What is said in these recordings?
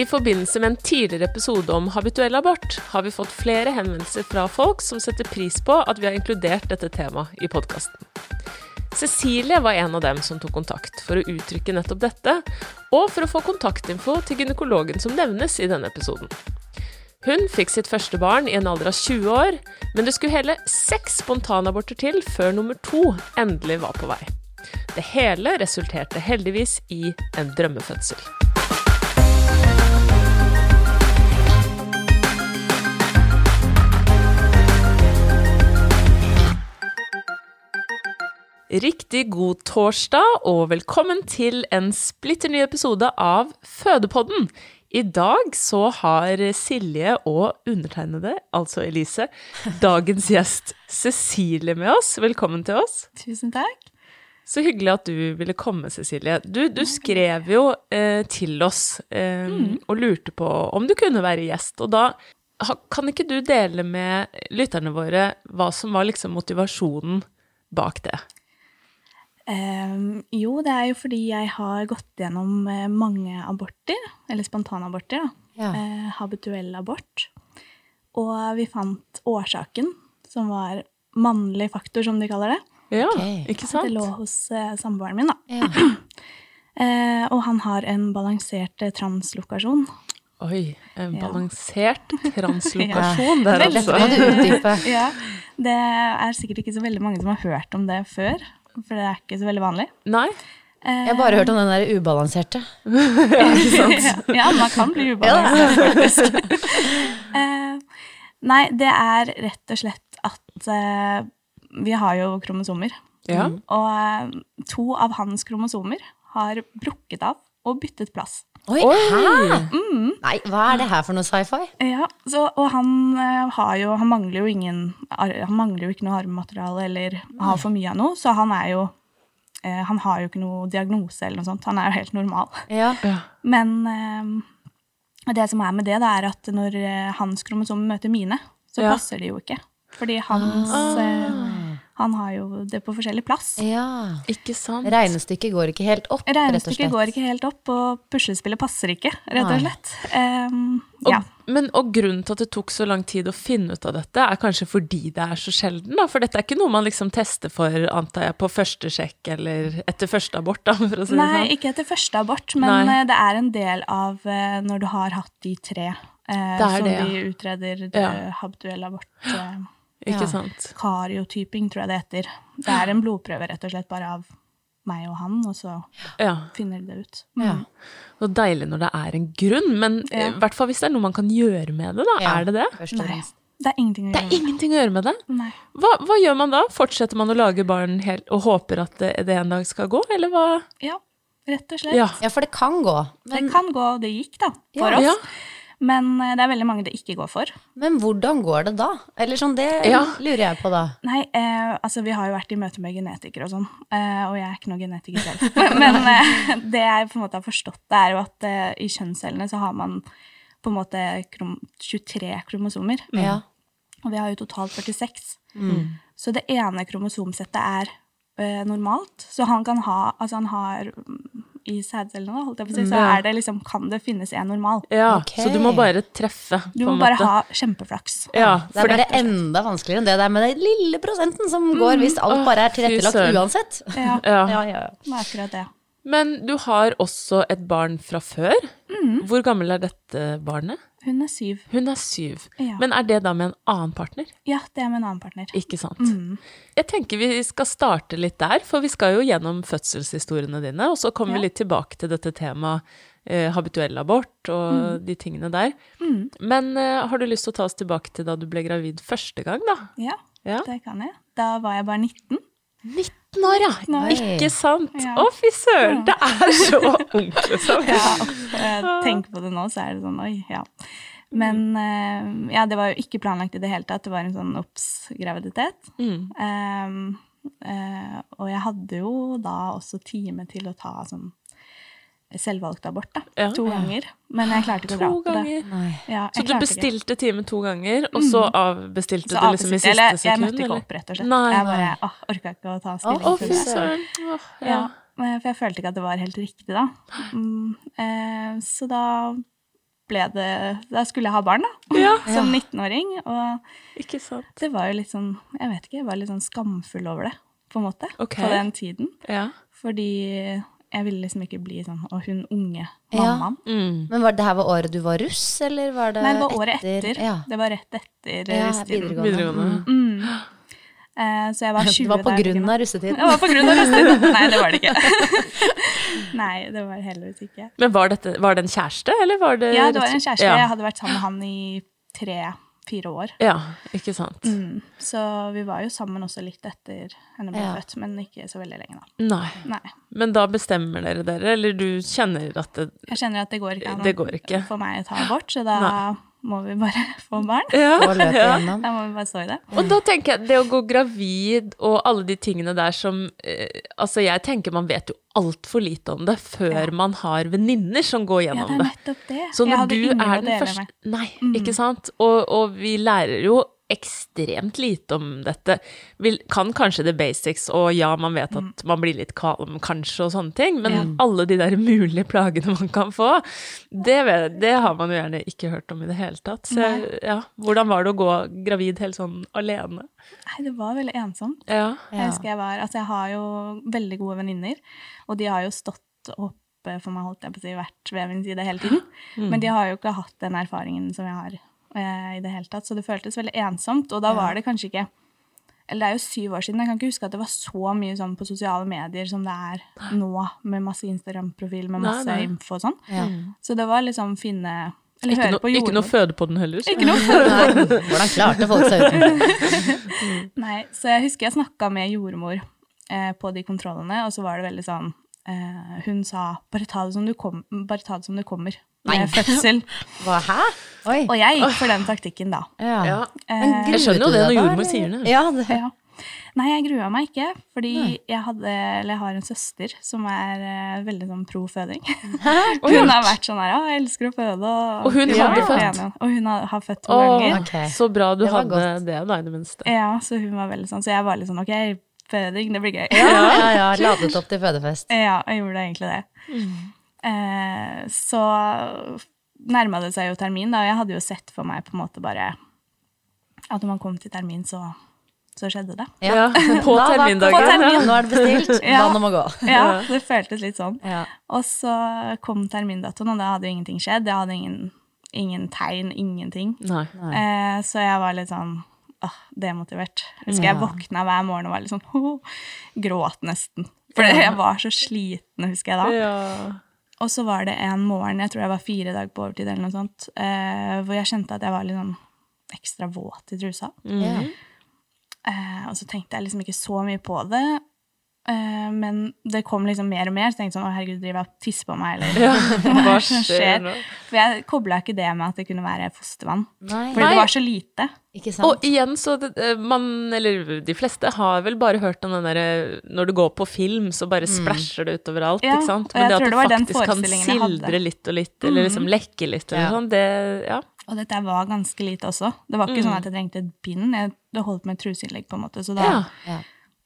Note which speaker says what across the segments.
Speaker 1: I forbindelse med en tidligere episode om habituell abort har vi fått flere henvendelser fra folk som setter pris på at vi har inkludert dette temaet i podkasten. Cecilie var en av dem som tok kontakt for å uttrykke nettopp dette, og for å få kontaktinfo til gynekologen som nevnes i denne episoden. Hun fikk sitt første barn i en alder av 20 år, men det skulle hele seks spontanaborter til før nummer to endelig var på vei. Det hele resulterte heldigvis i en drømmefødsel. Riktig god torsdag, og velkommen til en splitter ny episode av Fødepodden. I dag så har Silje og undertegnede, altså Elise, dagens gjest Cecilie med oss. Velkommen til oss.
Speaker 2: Tusen takk.
Speaker 1: Så hyggelig at du ville komme, Cecilie. Du, du skrev jo eh, til oss eh, og lurte på om du kunne være gjest. Og da kan ikke du dele med lytterne våre hva som var liksom motivasjonen bak det?
Speaker 2: Ehm, jo, det er jo fordi jeg har gått gjennom eh, mange aborter, eller spontanaborter, da.
Speaker 3: Ja.
Speaker 2: Eh, habituell abort. Og vi fant årsaken, som var mannlig faktor, som de kaller det.
Speaker 1: Ja,
Speaker 3: okay.
Speaker 1: ikke sant?
Speaker 2: Det lå hos eh, samboeren min, da.
Speaker 3: Ja.
Speaker 2: Eh, og han har en balansert translokasjon.
Speaker 1: Oi, en
Speaker 2: Ja.
Speaker 1: balansert translokasjon der, altså.
Speaker 2: Ja, det er sikkert ikke så veldig mange som har hørt om det før, for det er ikke så veldig vanlig.
Speaker 1: Nei?
Speaker 2: Eh,
Speaker 3: Jeg har bare hørt om den der ubalanserte.
Speaker 2: ja, man kan bli ubalansert, faktisk. Eh, nei, det er rett og slett at uh, vi har jo kromosomer.
Speaker 1: Ja.
Speaker 2: Og uh, to av hans kromosomer har brukket av og byttet plass.
Speaker 3: Oi, hæ? Nei, hva er det her for noe sci-fi?
Speaker 2: Ja, så, og han eh, har jo Han mangler jo ingen Han mangler jo ikke noe arvemateriale eller har for mye av noe, så han er jo eh, Han har jo ikke noe diagnose eller noe sånt. Han er jo helt normal.
Speaker 3: Ja.
Speaker 2: Men eh, det som er med det, det er at når hans kromosomer møter mine, så
Speaker 1: Ja.
Speaker 2: passer de jo ikke. Fordi hans eh, Han har jo det på forskjellig plass.
Speaker 3: ja.
Speaker 1: Ikke sant?
Speaker 3: Regnestykket går ikke helt opp, rett og
Speaker 2: Regnestykket går ikke helt opp, og puslespillet passer ikke, rett og slett. Um,
Speaker 1: Og,
Speaker 2: ja.
Speaker 1: men, og grunnen til at det tok så lang tid å finne ut av dette, er kanskje fordi det er så sjelden, da? For dette er ikke noe man liksom tester for, antar jeg, på første sjekk eller etter første abort, da, for å si det
Speaker 2: Nei,
Speaker 1: sånn.
Speaker 2: ikke etter første abort, men
Speaker 1: Nei.
Speaker 2: eh, det er en del av eh, når du har hatt de tre eh,
Speaker 1: Det
Speaker 2: som
Speaker 1: det, ja.
Speaker 2: vi utreder
Speaker 1: Ja.
Speaker 2: uh, habituell abort. eh,
Speaker 1: Ikke
Speaker 3: Ja.
Speaker 1: sant?
Speaker 2: kariotyping, tror jeg det heter. Det er en blodprøve rett og slett bare av meg og han, og så
Speaker 1: Ja.
Speaker 2: finner de det ut.
Speaker 3: Ja.
Speaker 1: Og deilig når det er en grunn, men
Speaker 2: Ja.
Speaker 1: i hvert fall hvis det er noe man kan gjøre med det, da.
Speaker 3: Ja,
Speaker 1: Er det det?
Speaker 2: Nei, det er ingenting å
Speaker 1: Det er ingenting å gjøre med det.
Speaker 2: Nei.
Speaker 1: Hva, hva gjør man da? Fortsetter man å lage barn helt, og håper at det, det en dag skal gå, eller hva?
Speaker 2: Ja, rett og slett.
Speaker 1: Ja.
Speaker 3: Ja, for det kan gå.
Speaker 2: Det kan gå, og det gikk, da, for
Speaker 1: Ja.
Speaker 2: oss. Men eh, det er veldig mange det ikke går for.
Speaker 3: Men hvordan går det da? Eller sånn, det
Speaker 1: Ja.
Speaker 3: lurer jeg på da.
Speaker 2: Nei, eh, altså vi har jo vært i møte med genetikere og sånn, eh, og jeg er ikke noen genetiker selv. Men eh, det jeg på en måte har forstått, det er jo at eh, i kjønnscellene så har man på en måte krom 23 kromosomer,
Speaker 3: Ja.
Speaker 2: og vi har jo totalt 46. Så det ene kromosomsettet er eh, normalt, så han kan ha, altså han har mm, i sædcellene, holdt jeg på å si, så er det liksom, kan det finnes en normal.
Speaker 1: Ja,
Speaker 3: okay.
Speaker 1: så du må bare treffe,
Speaker 2: Du må bare
Speaker 1: måte.
Speaker 2: ha kjempeflaks.
Speaker 1: ja,
Speaker 3: Det er bare
Speaker 1: det,
Speaker 3: enda vanskeligere enn det der med den lille prosenten som går hvis alt bare er tilrettelagt uansett.
Speaker 2: Ja,
Speaker 1: ja.
Speaker 3: Ja, ja, ja.
Speaker 2: det er akkurat det.
Speaker 1: Men du har også et barn fra før.
Speaker 2: Mm.
Speaker 1: Hvor gammel er dette barnet?
Speaker 2: Hun er syv.
Speaker 1: Hun er syv.
Speaker 2: Ja.
Speaker 1: Men er det da med en annen partner?
Speaker 2: Ja, det er med en annen partner.
Speaker 1: Ikke sant?
Speaker 2: Mm.
Speaker 1: Jeg tenker vi skal starte litt der, for vi skal jo gjennom fødselshistoriene dine, og så kommer vi litt tilbake til dette temaet eh, habituell abort og de tingene der.
Speaker 2: Mm.
Speaker 1: Men eh, har du lyst til å ta oss tilbake til da du ble gravid første gang, da?
Speaker 2: Ja,
Speaker 1: Ja.
Speaker 2: det kan jeg. Da var jeg bare 19.
Speaker 1: 19 år, ja!
Speaker 2: 18 år.
Speaker 1: Ikke sant?
Speaker 2: Ja.
Speaker 1: Å, fy søren! Det er så ungt, liksom.
Speaker 2: Ja, tenk på det nå, så er det sånn oi, ja. Men eh, ja, det var jo ikke planlagt i det hele tatt. Det var en sånn obs-graviditet.
Speaker 1: Mm.
Speaker 2: Um, og jeg hadde jo da også time til å ta sånn selvvalgt abort, da.
Speaker 1: Ja.
Speaker 2: To ganger. Men jeg klarte ikke å dra
Speaker 1: To
Speaker 2: på det.
Speaker 1: ganger.
Speaker 3: Nei.
Speaker 2: Ja,
Speaker 1: Så du bestilte time to ganger, og så avbestilte
Speaker 2: mm.
Speaker 1: du liksom i siste
Speaker 2: eller, Jeg
Speaker 1: sekund?
Speaker 2: møtte ikke opp, rett og slett.
Speaker 1: Nei,
Speaker 2: jeg bare åh, orka ikke å ta stilling
Speaker 1: Å,
Speaker 2: til det.
Speaker 1: Oh,
Speaker 2: Ja.
Speaker 1: ja.
Speaker 2: For jeg følte ikke at det var helt riktig, da. Mm, eh, så da ble det Da skulle jeg ha barn, da.
Speaker 1: Ja.
Speaker 2: Som 19-åring. Og
Speaker 1: Ikke sant.
Speaker 2: det var jo litt sånn Jeg vet ikke, jeg var litt sånn skamfull over det, på en måte.
Speaker 1: Okay.
Speaker 2: På den tiden.
Speaker 1: Ja.
Speaker 2: Fordi jeg ville liksom ikke bli sånn Og hun unge
Speaker 3: Ja.
Speaker 1: Mm.
Speaker 3: Men var det her var året du var russ, eller var det
Speaker 2: Nei, det var året etter.
Speaker 3: Ja,
Speaker 2: Det var rett etter
Speaker 3: ja
Speaker 2: russetiden.
Speaker 3: videregående.
Speaker 1: Videregående.
Speaker 2: Mm. Eh, så jeg var 20
Speaker 3: Det var på grunn av russetiden.
Speaker 2: Det var på grunn av russetiden. Nei, det var det ikke. Nei, det var det heldigvis ikke.
Speaker 1: Men var, dette, var det en kjæreste, eller var det
Speaker 2: Ja, det var en kjæreste.
Speaker 1: Ja.
Speaker 2: Jeg hadde vært sammen med han i tre-fire år.
Speaker 1: Ja, ikke sant.
Speaker 2: Mm. Så vi var jo sammen også litt etter henne ble
Speaker 3: Ja.
Speaker 2: født, men ikke så veldig lenge, da.
Speaker 1: Nei.
Speaker 2: Nei.
Speaker 1: Men da bestemmer dere dere, eller du kjenner at det
Speaker 2: Jeg kjenner at det går ikke an
Speaker 1: Det går ikke.
Speaker 2: for meg å ta abort, så da må vi bare få barn.
Speaker 1: ja.
Speaker 3: Og
Speaker 1: løpe
Speaker 3: igjennom.
Speaker 2: Da må vi bare stå i det.
Speaker 1: Og da tenker jeg, det å gå gravid og alle de tingene der som eh, Altså, jeg tenker man vet jo altfor lite om det før man har venninner som går
Speaker 2: Ja,
Speaker 1: gjennom
Speaker 2: det er
Speaker 1: det.
Speaker 2: nettopp det.
Speaker 1: Så
Speaker 2: jeg
Speaker 1: når
Speaker 2: hadde
Speaker 1: du
Speaker 2: ingen
Speaker 1: er den første. Nei,
Speaker 2: Mm.
Speaker 1: ikke sant? Og, og vi lærer jo ekstremt lite om dette. Vil, kan kanskje the basics, og ja, man vet
Speaker 2: Mm.
Speaker 1: at man blir litt kvalm kanskje og sånne ting, men alle de der mulige plagene man kan få, det, det har man jo gjerne ikke hørt om i det hele tatt. Så ja, hvordan var det å gå gravid helt sånn alene?
Speaker 2: Nei, det var veldig ensomt.
Speaker 1: Ja.
Speaker 2: Jeg husker jeg var Altså, jeg har jo veldig gode venninner, og de har jo stått opp for meg, holdt jeg på å si, vært ved min side hele tiden.
Speaker 1: Mm.
Speaker 2: Men de har jo ikke hatt den erfaringen som jeg har eh, i det hele tatt, så det føltes veldig ensomt. Og da var det kanskje ikke Eller det er jo syv år siden, jeg kan ikke huske at det var så mye sånn på sosiale medier som det er nå, med masse Instagram-profil med masse
Speaker 1: nei.
Speaker 2: info og sånn.
Speaker 3: Ja.
Speaker 2: Så det var liksom finne Eller
Speaker 1: Ikke,
Speaker 2: høre
Speaker 1: no, ikke noe føde på den heller.
Speaker 2: Ikke noe føde
Speaker 3: Nei, hvordan klarte folk seg uten?
Speaker 2: Nei, så jeg husker jeg snakka med jordmor eh, på de kontrollene, og så var det veldig sånn eh, Hun sa bare ta det som du, kom, bare ta det som det kommer med fødsel.
Speaker 3: Hva, hæ? Oi.
Speaker 2: Og jeg gikk for den taktikken da.
Speaker 3: Ja.
Speaker 1: Ja.
Speaker 2: Eh,
Speaker 1: Jeg skjønner jo det når jordmor sier det.
Speaker 3: Ja, det.
Speaker 2: ja. Nei, jeg grua meg ikke, fordi jeg, hadde, eller jeg har en søster som er eh, veldig sånn pro føding. hun har vært sånn her, ja, jeg elsker å føde. Og,
Speaker 1: Og hun hadde født?
Speaker 2: Og hun har, har født to
Speaker 1: oh,
Speaker 2: ganger.
Speaker 3: Okay.
Speaker 1: Så bra du
Speaker 3: Det
Speaker 1: hadde
Speaker 3: godt.
Speaker 1: det, da, i det minste.
Speaker 2: Ja, så hun var veldig sånn, så jeg var litt sånn, ok, føding, det blir gøy.
Speaker 3: Ja, ja, ja. Ladet opp til fødefest.
Speaker 2: Ja, jeg gjorde egentlig det. Eh, så nærma det seg jo termin, da, og jeg hadde jo sett for meg på en måte bare at når man kom til termin, så, så skjedde det.
Speaker 1: Ja, på termindagen.
Speaker 3: På termin. Nå er det bestilt,
Speaker 2: Ja.
Speaker 3: må gå.
Speaker 2: Ja, det føltes litt sånn.
Speaker 3: Ja.
Speaker 2: Og så kom termindatoen, og da hadde jo ingenting skjedd. Jeg hadde ingen, ingen tegn, ingenting.
Speaker 1: Nei.
Speaker 2: Eh, så jeg var litt sånn åh, demotivert. Jeg husker jeg våkna hver morgen og var litt sånn oh, Gråt nesten. For jeg var så sliten, husker jeg da.
Speaker 1: Ja.
Speaker 2: Og så var det en morgen, jeg tror jeg var fire dager på overtid, eller noe sånt, eh, hvor jeg kjente at jeg var litt sånn ekstra våt i trusa.
Speaker 3: Mm.
Speaker 2: Eh, og så tenkte jeg liksom ikke så mye på det. Eh, men det kom liksom mer og mer, så tenkte jeg sånn Å, herregud, driver jeg og tisser på meg, eller
Speaker 1: Ja, hva skjer nå?
Speaker 2: For jeg kobla ikke det med at det kunne være fostervann.
Speaker 3: Nei,
Speaker 2: Fordi det var så lite.
Speaker 3: ikke sant?
Speaker 1: Og igjen, så det, eh, man, eller de fleste, har vel bare hørt om den derre Når du går på film, så bare splæsjer det utover alt,
Speaker 2: Ja,
Speaker 1: ikke sant? Men det at
Speaker 2: det
Speaker 1: det faktisk kan sildre litt og litt, eller liksom lekke litt, eller
Speaker 3: Ja.
Speaker 1: sånn, det Ja.
Speaker 2: Og dette var ganske lite også. Det var ikke
Speaker 1: Mm.
Speaker 2: sånn at jeg trengte et bind. Jeg, det holdt med et truseinnlegg, på en måte, så da
Speaker 1: ja.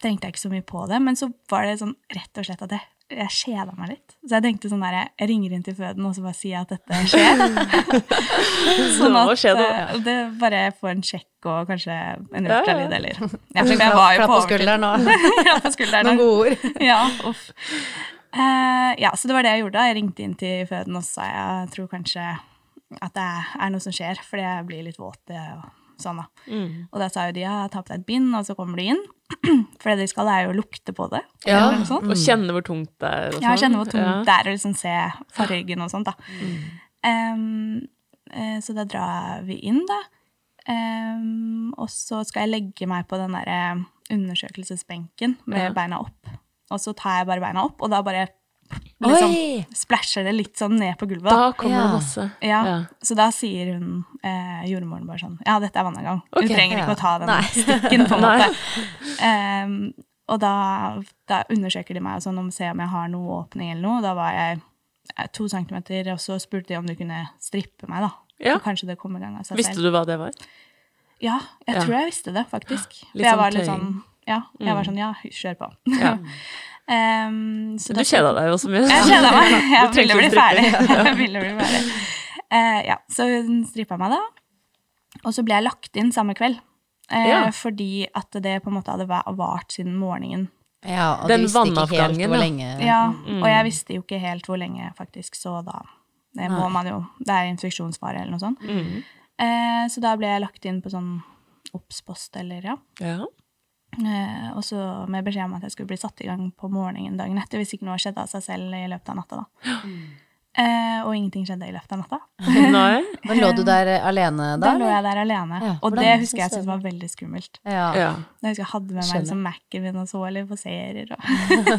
Speaker 2: Tenkte jeg ikke så mye på det. Men så var det sånn rett og slett at jeg, jeg kjeda meg litt. Så jeg tenkte sånn der, jeg ringer inn til føden og så bare sier jeg at dette skjer. sånn at
Speaker 1: skjer det?
Speaker 2: det bare får en sjekk og kanskje en ultralyd eller ja, jeg var jo
Speaker 3: Klapp
Speaker 2: på
Speaker 3: skulderen og noen gode ord.
Speaker 2: Ja, uff. Uh, ja, så det var det jeg gjorde. da. Jeg ringte inn til føden og sa jeg tror kanskje at det er noe som skjer, fordi jeg blir litt våt. Og sånn da.
Speaker 1: Mm.
Speaker 2: Og da sa jo de ja, ta på deg et bind, og så kommer de inn. For det de skal, er jo å lukte på det.
Speaker 1: Ja. Og kjenne hvor tungt det er.
Speaker 2: Ja,
Speaker 1: sånn.
Speaker 2: kjenne hvor tungt
Speaker 1: Ja.
Speaker 2: det er å liksom se fargen og sånt, da. Mm. Um, så da drar vi inn, da. Um, og så skal jeg legge meg på den derre undersøkelsesbenken med
Speaker 1: Ja.
Speaker 2: beina opp. Og så tar jeg bare beina opp, og da bare liksom splæsjer det litt sånn ned på gulvet.
Speaker 1: Da
Speaker 2: Da.
Speaker 1: kommer
Speaker 3: Ja.
Speaker 1: det masse.
Speaker 2: Ja,
Speaker 1: Ja.
Speaker 2: Så da sier hun, eh, jordmoren bare sånn Ja, dette er vannavgang.
Speaker 1: Okay,
Speaker 2: hun trenger
Speaker 3: ja.
Speaker 2: ikke å ta den
Speaker 3: Nei.
Speaker 2: stikken, på en måte. um, og da, da undersøker de meg sånn om se om jeg har noe åpning eller noe. Da var jeg eh, to centimeter, og så spurte de om de kunne strippe meg, da.
Speaker 1: Ja.
Speaker 2: Så kanskje det kom i gang av seg
Speaker 1: Visste du hva det var?
Speaker 2: Ja, jeg
Speaker 1: Ja.
Speaker 2: tror jeg visste det, faktisk. For
Speaker 1: Litt
Speaker 2: jeg
Speaker 1: sånn
Speaker 2: var litt sånn Ja, jeg var sånn ja, kjør på.
Speaker 1: Ja.
Speaker 2: Em, så
Speaker 1: Du
Speaker 2: da-
Speaker 1: kjeda deg jo så mye.
Speaker 2: jeg kjeda meg. Jeg ville bli ferdig. Jeg ville bli ferdig. Uh, ja, så hun strippa meg da. Og så ble jeg lagt inn samme kveld. Uh,
Speaker 1: Ja.
Speaker 2: Fordi at det på en måte hadde va- vart siden morgenen.
Speaker 3: Ja, og
Speaker 1: Den
Speaker 3: du visste ikke helt
Speaker 1: vannavgangen,
Speaker 3: hvor
Speaker 1: ja.
Speaker 3: lenge
Speaker 2: Ja,
Speaker 1: Mm.
Speaker 2: Og jeg visste jo ikke helt hvor lenge, faktisk, så da det må man jo Det er infeksjonsfare eller noe sånt.
Speaker 1: Mm.
Speaker 2: Uh, så da ble jeg lagt inn på sånn obs-post, eller ja.
Speaker 1: Ja.
Speaker 2: Eh, og så med beskjed om at jeg skulle bli satt i gang på morgenen dagen etter hvis ikke noe skjedde av seg selv i løpet av natta. da. Eh, og ingenting skjedde i løpet av natta.
Speaker 1: Nei?
Speaker 3: Men lå du der eh, alene da?
Speaker 2: Da lå jeg der alene.
Speaker 3: Ja,
Speaker 2: og det
Speaker 3: er
Speaker 2: husker jeg
Speaker 3: så
Speaker 2: syntes var veldig skummelt.
Speaker 3: Ja.
Speaker 1: Ja.
Speaker 2: Jeg husker jeg hadde med meg
Speaker 3: Skjønner.
Speaker 2: liksom Mac-en min og så eller på serier. Og,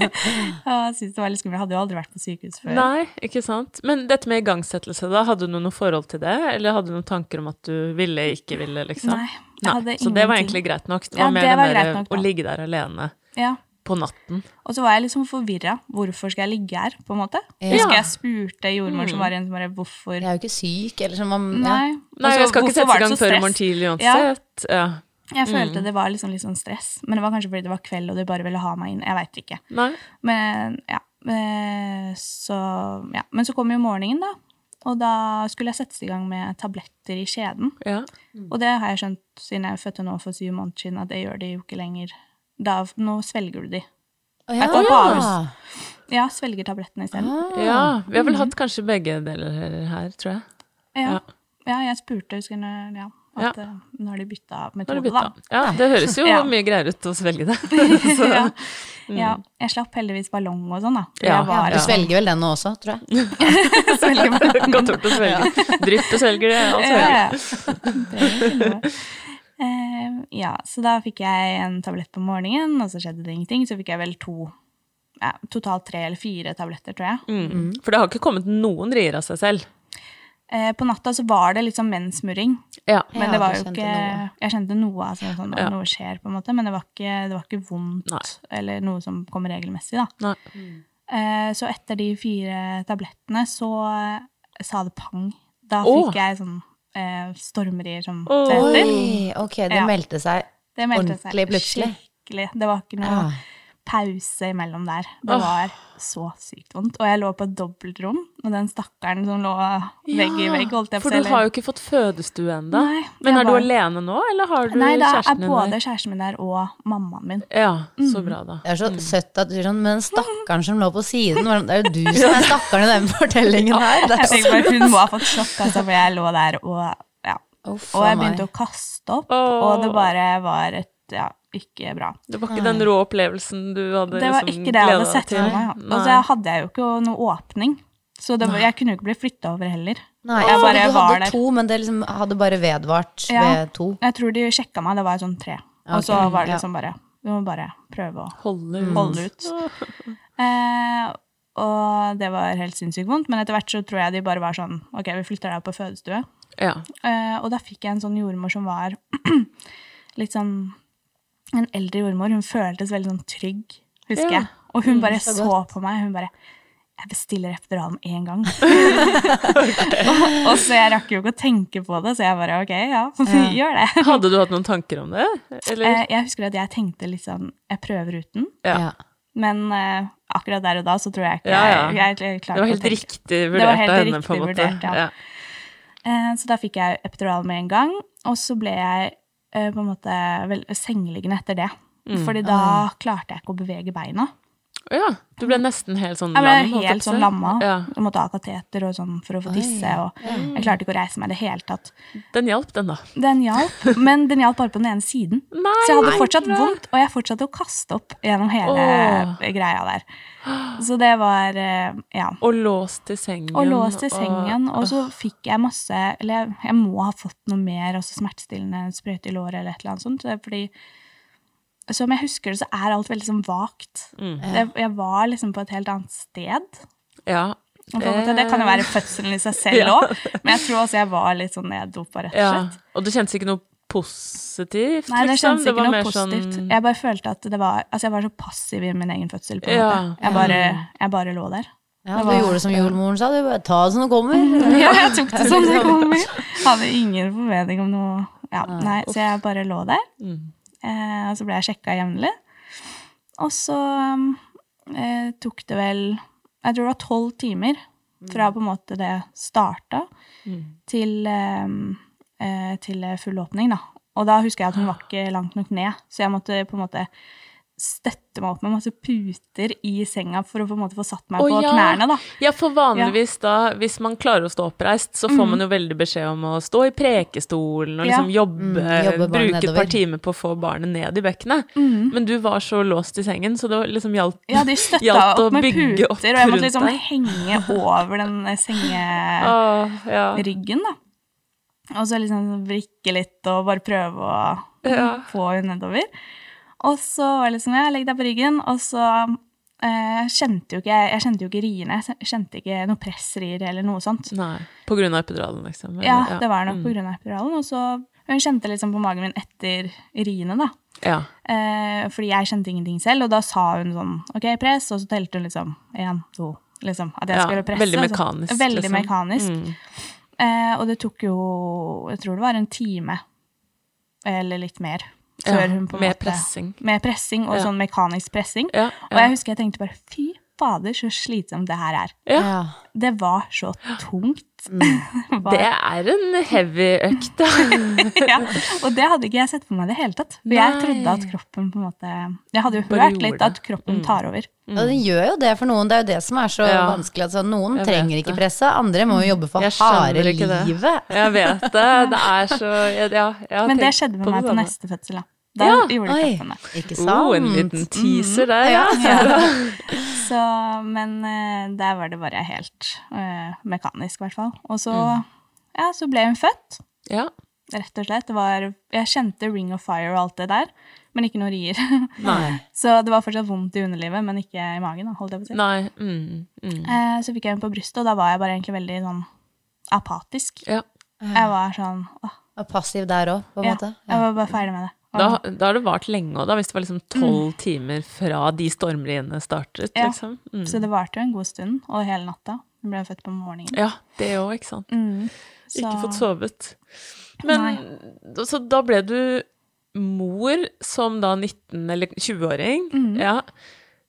Speaker 2: og jeg syntes det var litt skummelt. Jeg hadde jo aldri vært på sykehus før.
Speaker 1: Nei, ikke sant. Men dette med igangsettelse, da, hadde du noe forhold til det? Eller hadde du noen tanker om at du ville, ikke ville, liksom?
Speaker 2: Nei, hadde
Speaker 1: Så det var egentlig greit nok? Det
Speaker 2: Ja,
Speaker 1: mer
Speaker 2: det var
Speaker 1: den der
Speaker 2: nok,
Speaker 1: å ligge der alene
Speaker 2: Ja.
Speaker 1: på natten.
Speaker 2: Og så var jeg liksom forvirra. Hvorfor skal jeg ligge her, på en måte?
Speaker 3: Ja.
Speaker 2: Husker jeg spurte jordmor som var igjen, som bare hvorfor
Speaker 3: Jeg er jo ikke syk, eller som om ja.
Speaker 2: Nei.
Speaker 1: Nei, jeg skal ikke sette
Speaker 2: var
Speaker 1: i gang før i morgen tidlig uansett. Ja.
Speaker 2: Jeg
Speaker 1: Mm.
Speaker 2: følte det var liksom litt sånn stress, men det var kanskje fordi det var kveld og de bare ville ha meg inn. Jeg veit ikke.
Speaker 1: Nei.
Speaker 2: Men ja. eh, Så ja. Men så kom jo morgenen, da. Og da skulle jeg settes i gang med tabletter i skjeden.
Speaker 1: Ja.
Speaker 2: Og det har jeg skjønt siden jeg fødte nå for syv måneder siden, at det gjør de jo ikke lenger. Da, nå svelger du de.
Speaker 3: Ja.
Speaker 2: går på Ahus. Ja, svelger tablettene isteden.
Speaker 3: Ah.
Speaker 1: ja. Vi har vel hatt kanskje begge deler her, tror jeg.
Speaker 2: Ja.
Speaker 1: Ja.
Speaker 2: ja, jeg spurte, husker jeg, ja, at ja. nå har de bytta metode,
Speaker 1: bytta.
Speaker 2: da.
Speaker 1: Ja, det høres jo
Speaker 2: Ja.
Speaker 1: mye greiere ut å svelge det. Så,
Speaker 2: ja. ja. Jeg slapp heldigvis ballong og sånn, da.
Speaker 1: Ja,
Speaker 2: var
Speaker 3: Du svelger vel den nå også, tror jeg.
Speaker 2: svelger ballong.
Speaker 1: Godt gjort å svelge. Drypp og svelger det. Og svelger.
Speaker 2: Er. Eh, ja, så da fikk jeg en tablett på morgenen, og så skjedde det ingenting. Så fikk jeg vel to, ja, totalt tre eller fire tabletter, tror jeg.
Speaker 1: Mm. For det har ikke kommet noen rier av seg selv.
Speaker 2: Eh, på natta så var det litt sånn menssmurring,
Speaker 1: Ja.
Speaker 2: men det var jo ikke
Speaker 3: noe.
Speaker 2: Jeg kjente noe, altså sånn
Speaker 1: Ja.
Speaker 2: noe skjer, på en måte, men det var ikke, det var ikke vondt
Speaker 1: Nei.
Speaker 2: eller noe som kommer regelmessig, da.
Speaker 1: Nei.
Speaker 2: Eh, så etter de fire tablettene så eh, sa det pang. Da fikk jeg sånn eh, stormerier som det heter.
Speaker 3: Oi, ok, det
Speaker 2: Ja.
Speaker 3: meldte seg.
Speaker 2: Det meldte seg
Speaker 3: Ordentlig plutselig.
Speaker 2: skikkelig. Det var ikke noe
Speaker 3: Ja.
Speaker 2: Pause imellom der. Det
Speaker 1: var
Speaker 2: var så sykt vondt. Og jeg lå på et dobbeltrom, med den stakkaren som lå vegg i vegg, holdt jeg på
Speaker 1: For du har jo ikke fått fødestue ennå. Men
Speaker 2: er
Speaker 1: er du alene nå, eller har du
Speaker 2: Nei, da er
Speaker 1: kjæresten din
Speaker 2: både kjæresten min der og mammaen min.
Speaker 1: Ja, så
Speaker 2: Mm.
Speaker 1: bra, da.
Speaker 3: Det er så søtt at du sier sånn, men stakkaren som lå på siden, det er jo du som er stakkaren i den fortellingen her. Det er
Speaker 2: bare, Hun må ha fått sjokk, altså, for jeg lå der og ja.
Speaker 3: Oh,
Speaker 2: Og
Speaker 3: jeg
Speaker 2: jeg
Speaker 3: meg.
Speaker 2: begynte å kaste opp,
Speaker 1: oh.
Speaker 2: og det bare var et ja, ikke bra.
Speaker 1: Det var ikke den rå opplevelsen du hadde
Speaker 2: Det var
Speaker 1: liksom
Speaker 2: ikke det jeg hadde sett for meg. Og så hadde jeg jo ikke noe åpning, så det var, jeg kunne jo ikke bli flytta over heller.
Speaker 3: Nei,
Speaker 2: Jeg bare
Speaker 3: du
Speaker 2: var
Speaker 3: hadde
Speaker 2: der.
Speaker 3: to, men det liksom hadde bare vedvart
Speaker 2: Ja.
Speaker 3: ved to.
Speaker 2: Jeg tror de sjekka meg, det var sånn tre. Og så var det
Speaker 3: ja.
Speaker 2: liksom bare Vi må bare prøve å
Speaker 1: Holde ut.
Speaker 2: holde ut. Eh, og det var helt sinnssykt vondt, men etter hvert så tror jeg de bare var sånn Ok, vi flytter deg opp på fødestue.
Speaker 1: Ja.
Speaker 2: Eh, og da fikk jeg en sånn jordmor som var litt sånn En eldre jordmor. Hun føltes veldig sånn trygg, husker
Speaker 1: Ja.
Speaker 2: jeg. Og hun bare
Speaker 3: så
Speaker 2: så, på meg. Hun bare Jeg bestiller epidural med en gang. og, og så jeg rakk jo ikke å tenke på det, så jeg bare ok, ja, gjør det.
Speaker 1: Hadde du hatt noen tanker om det? Eller?
Speaker 2: Eh, jeg husker at jeg tenkte litt sånn Jeg prøver uten.
Speaker 1: Ja.
Speaker 2: Men eh, akkurat der og da så tror jeg ikke
Speaker 1: Ja, ja.
Speaker 2: jeg, jeg, klarte
Speaker 1: Det var
Speaker 2: å
Speaker 1: helt
Speaker 2: tenke-
Speaker 1: riktig vurdert
Speaker 2: helt
Speaker 1: av henne, på en måte.
Speaker 2: vurdert, ja. Eh, Så da fikk jeg epidural med en gang, og så ble jeg på en måte vel, sengeliggende etter det.
Speaker 1: Mm.
Speaker 2: Fordi da klarte jeg ikke å bevege beina.
Speaker 1: Ja, du ble nesten helt sånn
Speaker 2: Jeg ble helt sånn lamma.
Speaker 1: Ja.
Speaker 2: Jeg måtte ha kateter og sånn for å få tisse, og jeg klarte ikke å reise meg i det hele tatt.
Speaker 1: Den hjalp, den, da.
Speaker 2: Den hjalp, men den hjalp bare på den ene siden.
Speaker 1: Nei,
Speaker 2: Så jeg hadde fortsatt
Speaker 1: nei,
Speaker 2: vondt, og jeg fortsatte å kaste opp gjennom hele
Speaker 1: Åh.
Speaker 2: greia der. Så det var eh, Ja.
Speaker 1: Og låst til sengen.
Speaker 2: Og låst til sengen, og så fikk jeg masse Eller jeg, jeg må ha fått noe mer, også smertestillende sprøyte i låret eller et eller annet sånt. Fordi som jeg husker det, så er alt veldig sånn vagt.
Speaker 1: Mm.
Speaker 2: Jeg, jeg var liksom på et helt annet sted.
Speaker 1: Ja.
Speaker 2: Det kan jo være fødselen i seg selv
Speaker 1: Ja.
Speaker 2: men jeg tror også jeg var litt sånn neddopa, rett og
Speaker 1: ja.
Speaker 2: slett.
Speaker 1: Og det kjentes ikke noe positivt,
Speaker 2: Nei, det
Speaker 1: liksom?
Speaker 2: kjentes ikke
Speaker 1: var
Speaker 2: noe positivt.
Speaker 1: Sånn...
Speaker 2: Jeg bare følte at det var Altså, jeg var så passiv i min egen fødsel, på en
Speaker 1: Ja.
Speaker 2: måte. Jeg bare, jeg bare lå der.
Speaker 3: Ja,
Speaker 2: Det
Speaker 3: du
Speaker 2: var-
Speaker 3: gjorde som jordmoren sa, du bare ta det som det kommer.
Speaker 2: Ja, jeg tok det som det kommer. Hadde ingen formening om noe Ja, nei, så jeg bare lå der.
Speaker 1: Mm.
Speaker 2: Eh, og så ble jeg sjekka jevnlig. Og så eh, tok det vel Jeg tror det var tolv timer fra på en måte det starta, til, eh, eh, til full åpning, da. Og da husker jeg at hun var ikke langt nok ned, så jeg måtte på en måte støtte meg opp med masse puter i senga for å på en måte få satt meg
Speaker 1: Å,
Speaker 2: på
Speaker 1: ja.
Speaker 2: knærne, da.
Speaker 1: Ja, for vanligvis da, hvis man klarer å stå oppreist, så får
Speaker 2: Mm.
Speaker 1: man jo veldig beskjed om å stå i prekestolen og
Speaker 2: Ja.
Speaker 1: liksom jobbe,
Speaker 3: Mm, jobbe bruke
Speaker 1: bruke et par timer på å få barnet ned i bekkenet. Men du var så låst i sengen, så det liksom hjalp,
Speaker 2: Mm. Ja, de
Speaker 1: hjalp å
Speaker 2: opp med
Speaker 1: bygge
Speaker 2: puter,
Speaker 1: opp
Speaker 2: og jeg måtte liksom
Speaker 1: deg.
Speaker 2: henge over den sengeryggen,
Speaker 1: ja.
Speaker 2: da. Og så liksom vrikke litt og bare prøve å
Speaker 1: Ja.
Speaker 2: få henne nedover. Og så var det liksom, ja, legg deg på ryggen, og så eh, kjente jo ikke, jeg kjente jo ikke riene, jeg kjente ikke noe pressrier eller noe sånt.
Speaker 1: Nei, på grunn av epiduralen, liksom. eller-
Speaker 2: Ja, det var nok
Speaker 1: Mm.
Speaker 2: på grunn av epiduralen, og så hun kjente liksom på magen min etter riene, da.
Speaker 1: Ja.
Speaker 2: Eh, fordi jeg kjente ingenting selv, og da sa hun sånn ok, press, og så telte hun liksom én, to, liksom. At jeg
Speaker 1: Ja,
Speaker 2: skulle presse.
Speaker 1: veldig
Speaker 2: mekanisk. så-
Speaker 1: mekanisk,
Speaker 2: Veldig
Speaker 1: liksom.
Speaker 2: mekanisk.
Speaker 1: Mm.
Speaker 2: Eh, og det tok jo, jeg tror det var en time, eller litt mer,
Speaker 1: Ja,
Speaker 2: før hun på en
Speaker 1: med
Speaker 2: måte
Speaker 1: pressing.
Speaker 2: Med pressing, og
Speaker 1: Ja.
Speaker 2: sånn mekanisk pressing.
Speaker 1: Ja,
Speaker 2: Og jeg husker jeg tenkte bare fy fader, så slitsomt det her er.
Speaker 1: Ja.
Speaker 2: Det var så tungt.
Speaker 1: Det er en heavy økt, da.
Speaker 2: ja, og det hadde ikke jeg sett for meg i det hele tatt. For jeg trodde at kroppen på en måte Jeg hadde jo hørt litt at kroppen tar over.
Speaker 3: Og den gjør jo det for noen, det er jo det som er så
Speaker 1: Ja.
Speaker 3: vanskelig. Altså, noen trenger ikke presse, andre må jo jobbe for harde livet.
Speaker 1: Jeg vet det. Det er så Ja, jeg har
Speaker 2: Men det skjedde med meg
Speaker 1: det
Speaker 2: på neste fødsel, da. Da
Speaker 1: Ja,
Speaker 2: gjorde kroppen
Speaker 3: ikke sant?
Speaker 1: Oh, en liten teaser der, ja.
Speaker 2: Så, men eh, der var det bare helt uh, mekanisk, i hvert fall. Og så,
Speaker 1: Mm.
Speaker 2: ja, så ble hun født,
Speaker 1: Ja.
Speaker 2: rett og slett. Det var, jeg kjente Ring of Fire og alt det der, men ikke noe rier.
Speaker 1: Nei.
Speaker 2: så det var fortsatt vondt i underlivet, men ikke i magen, holdt jeg på å si.
Speaker 1: Nei. Mm, mm.
Speaker 2: Uh, så fikk jeg henne på brystet, og da var jeg bare egentlig veldig sånn apatisk.
Speaker 1: Ja.
Speaker 2: Jeg var sånn åh,
Speaker 3: Og passiv der òg, på en
Speaker 2: ja,
Speaker 3: måte.
Speaker 2: Jeg var bare ferdig med det.
Speaker 1: Da, da har det vart lenge òg, hvis det var liksom tolv timer fra de stormriene startet,
Speaker 2: Ja.
Speaker 1: liksom. Mm.
Speaker 2: Så det varte jo en god stund, og hele natta. Hun ble født på morgenen.
Speaker 1: Ja, det òg, ikke sant.
Speaker 2: Mm.
Speaker 1: Ikke fått sovet. Men så da ble du mor som da 19- eller 20-åring.
Speaker 2: Mm.
Speaker 1: Ja.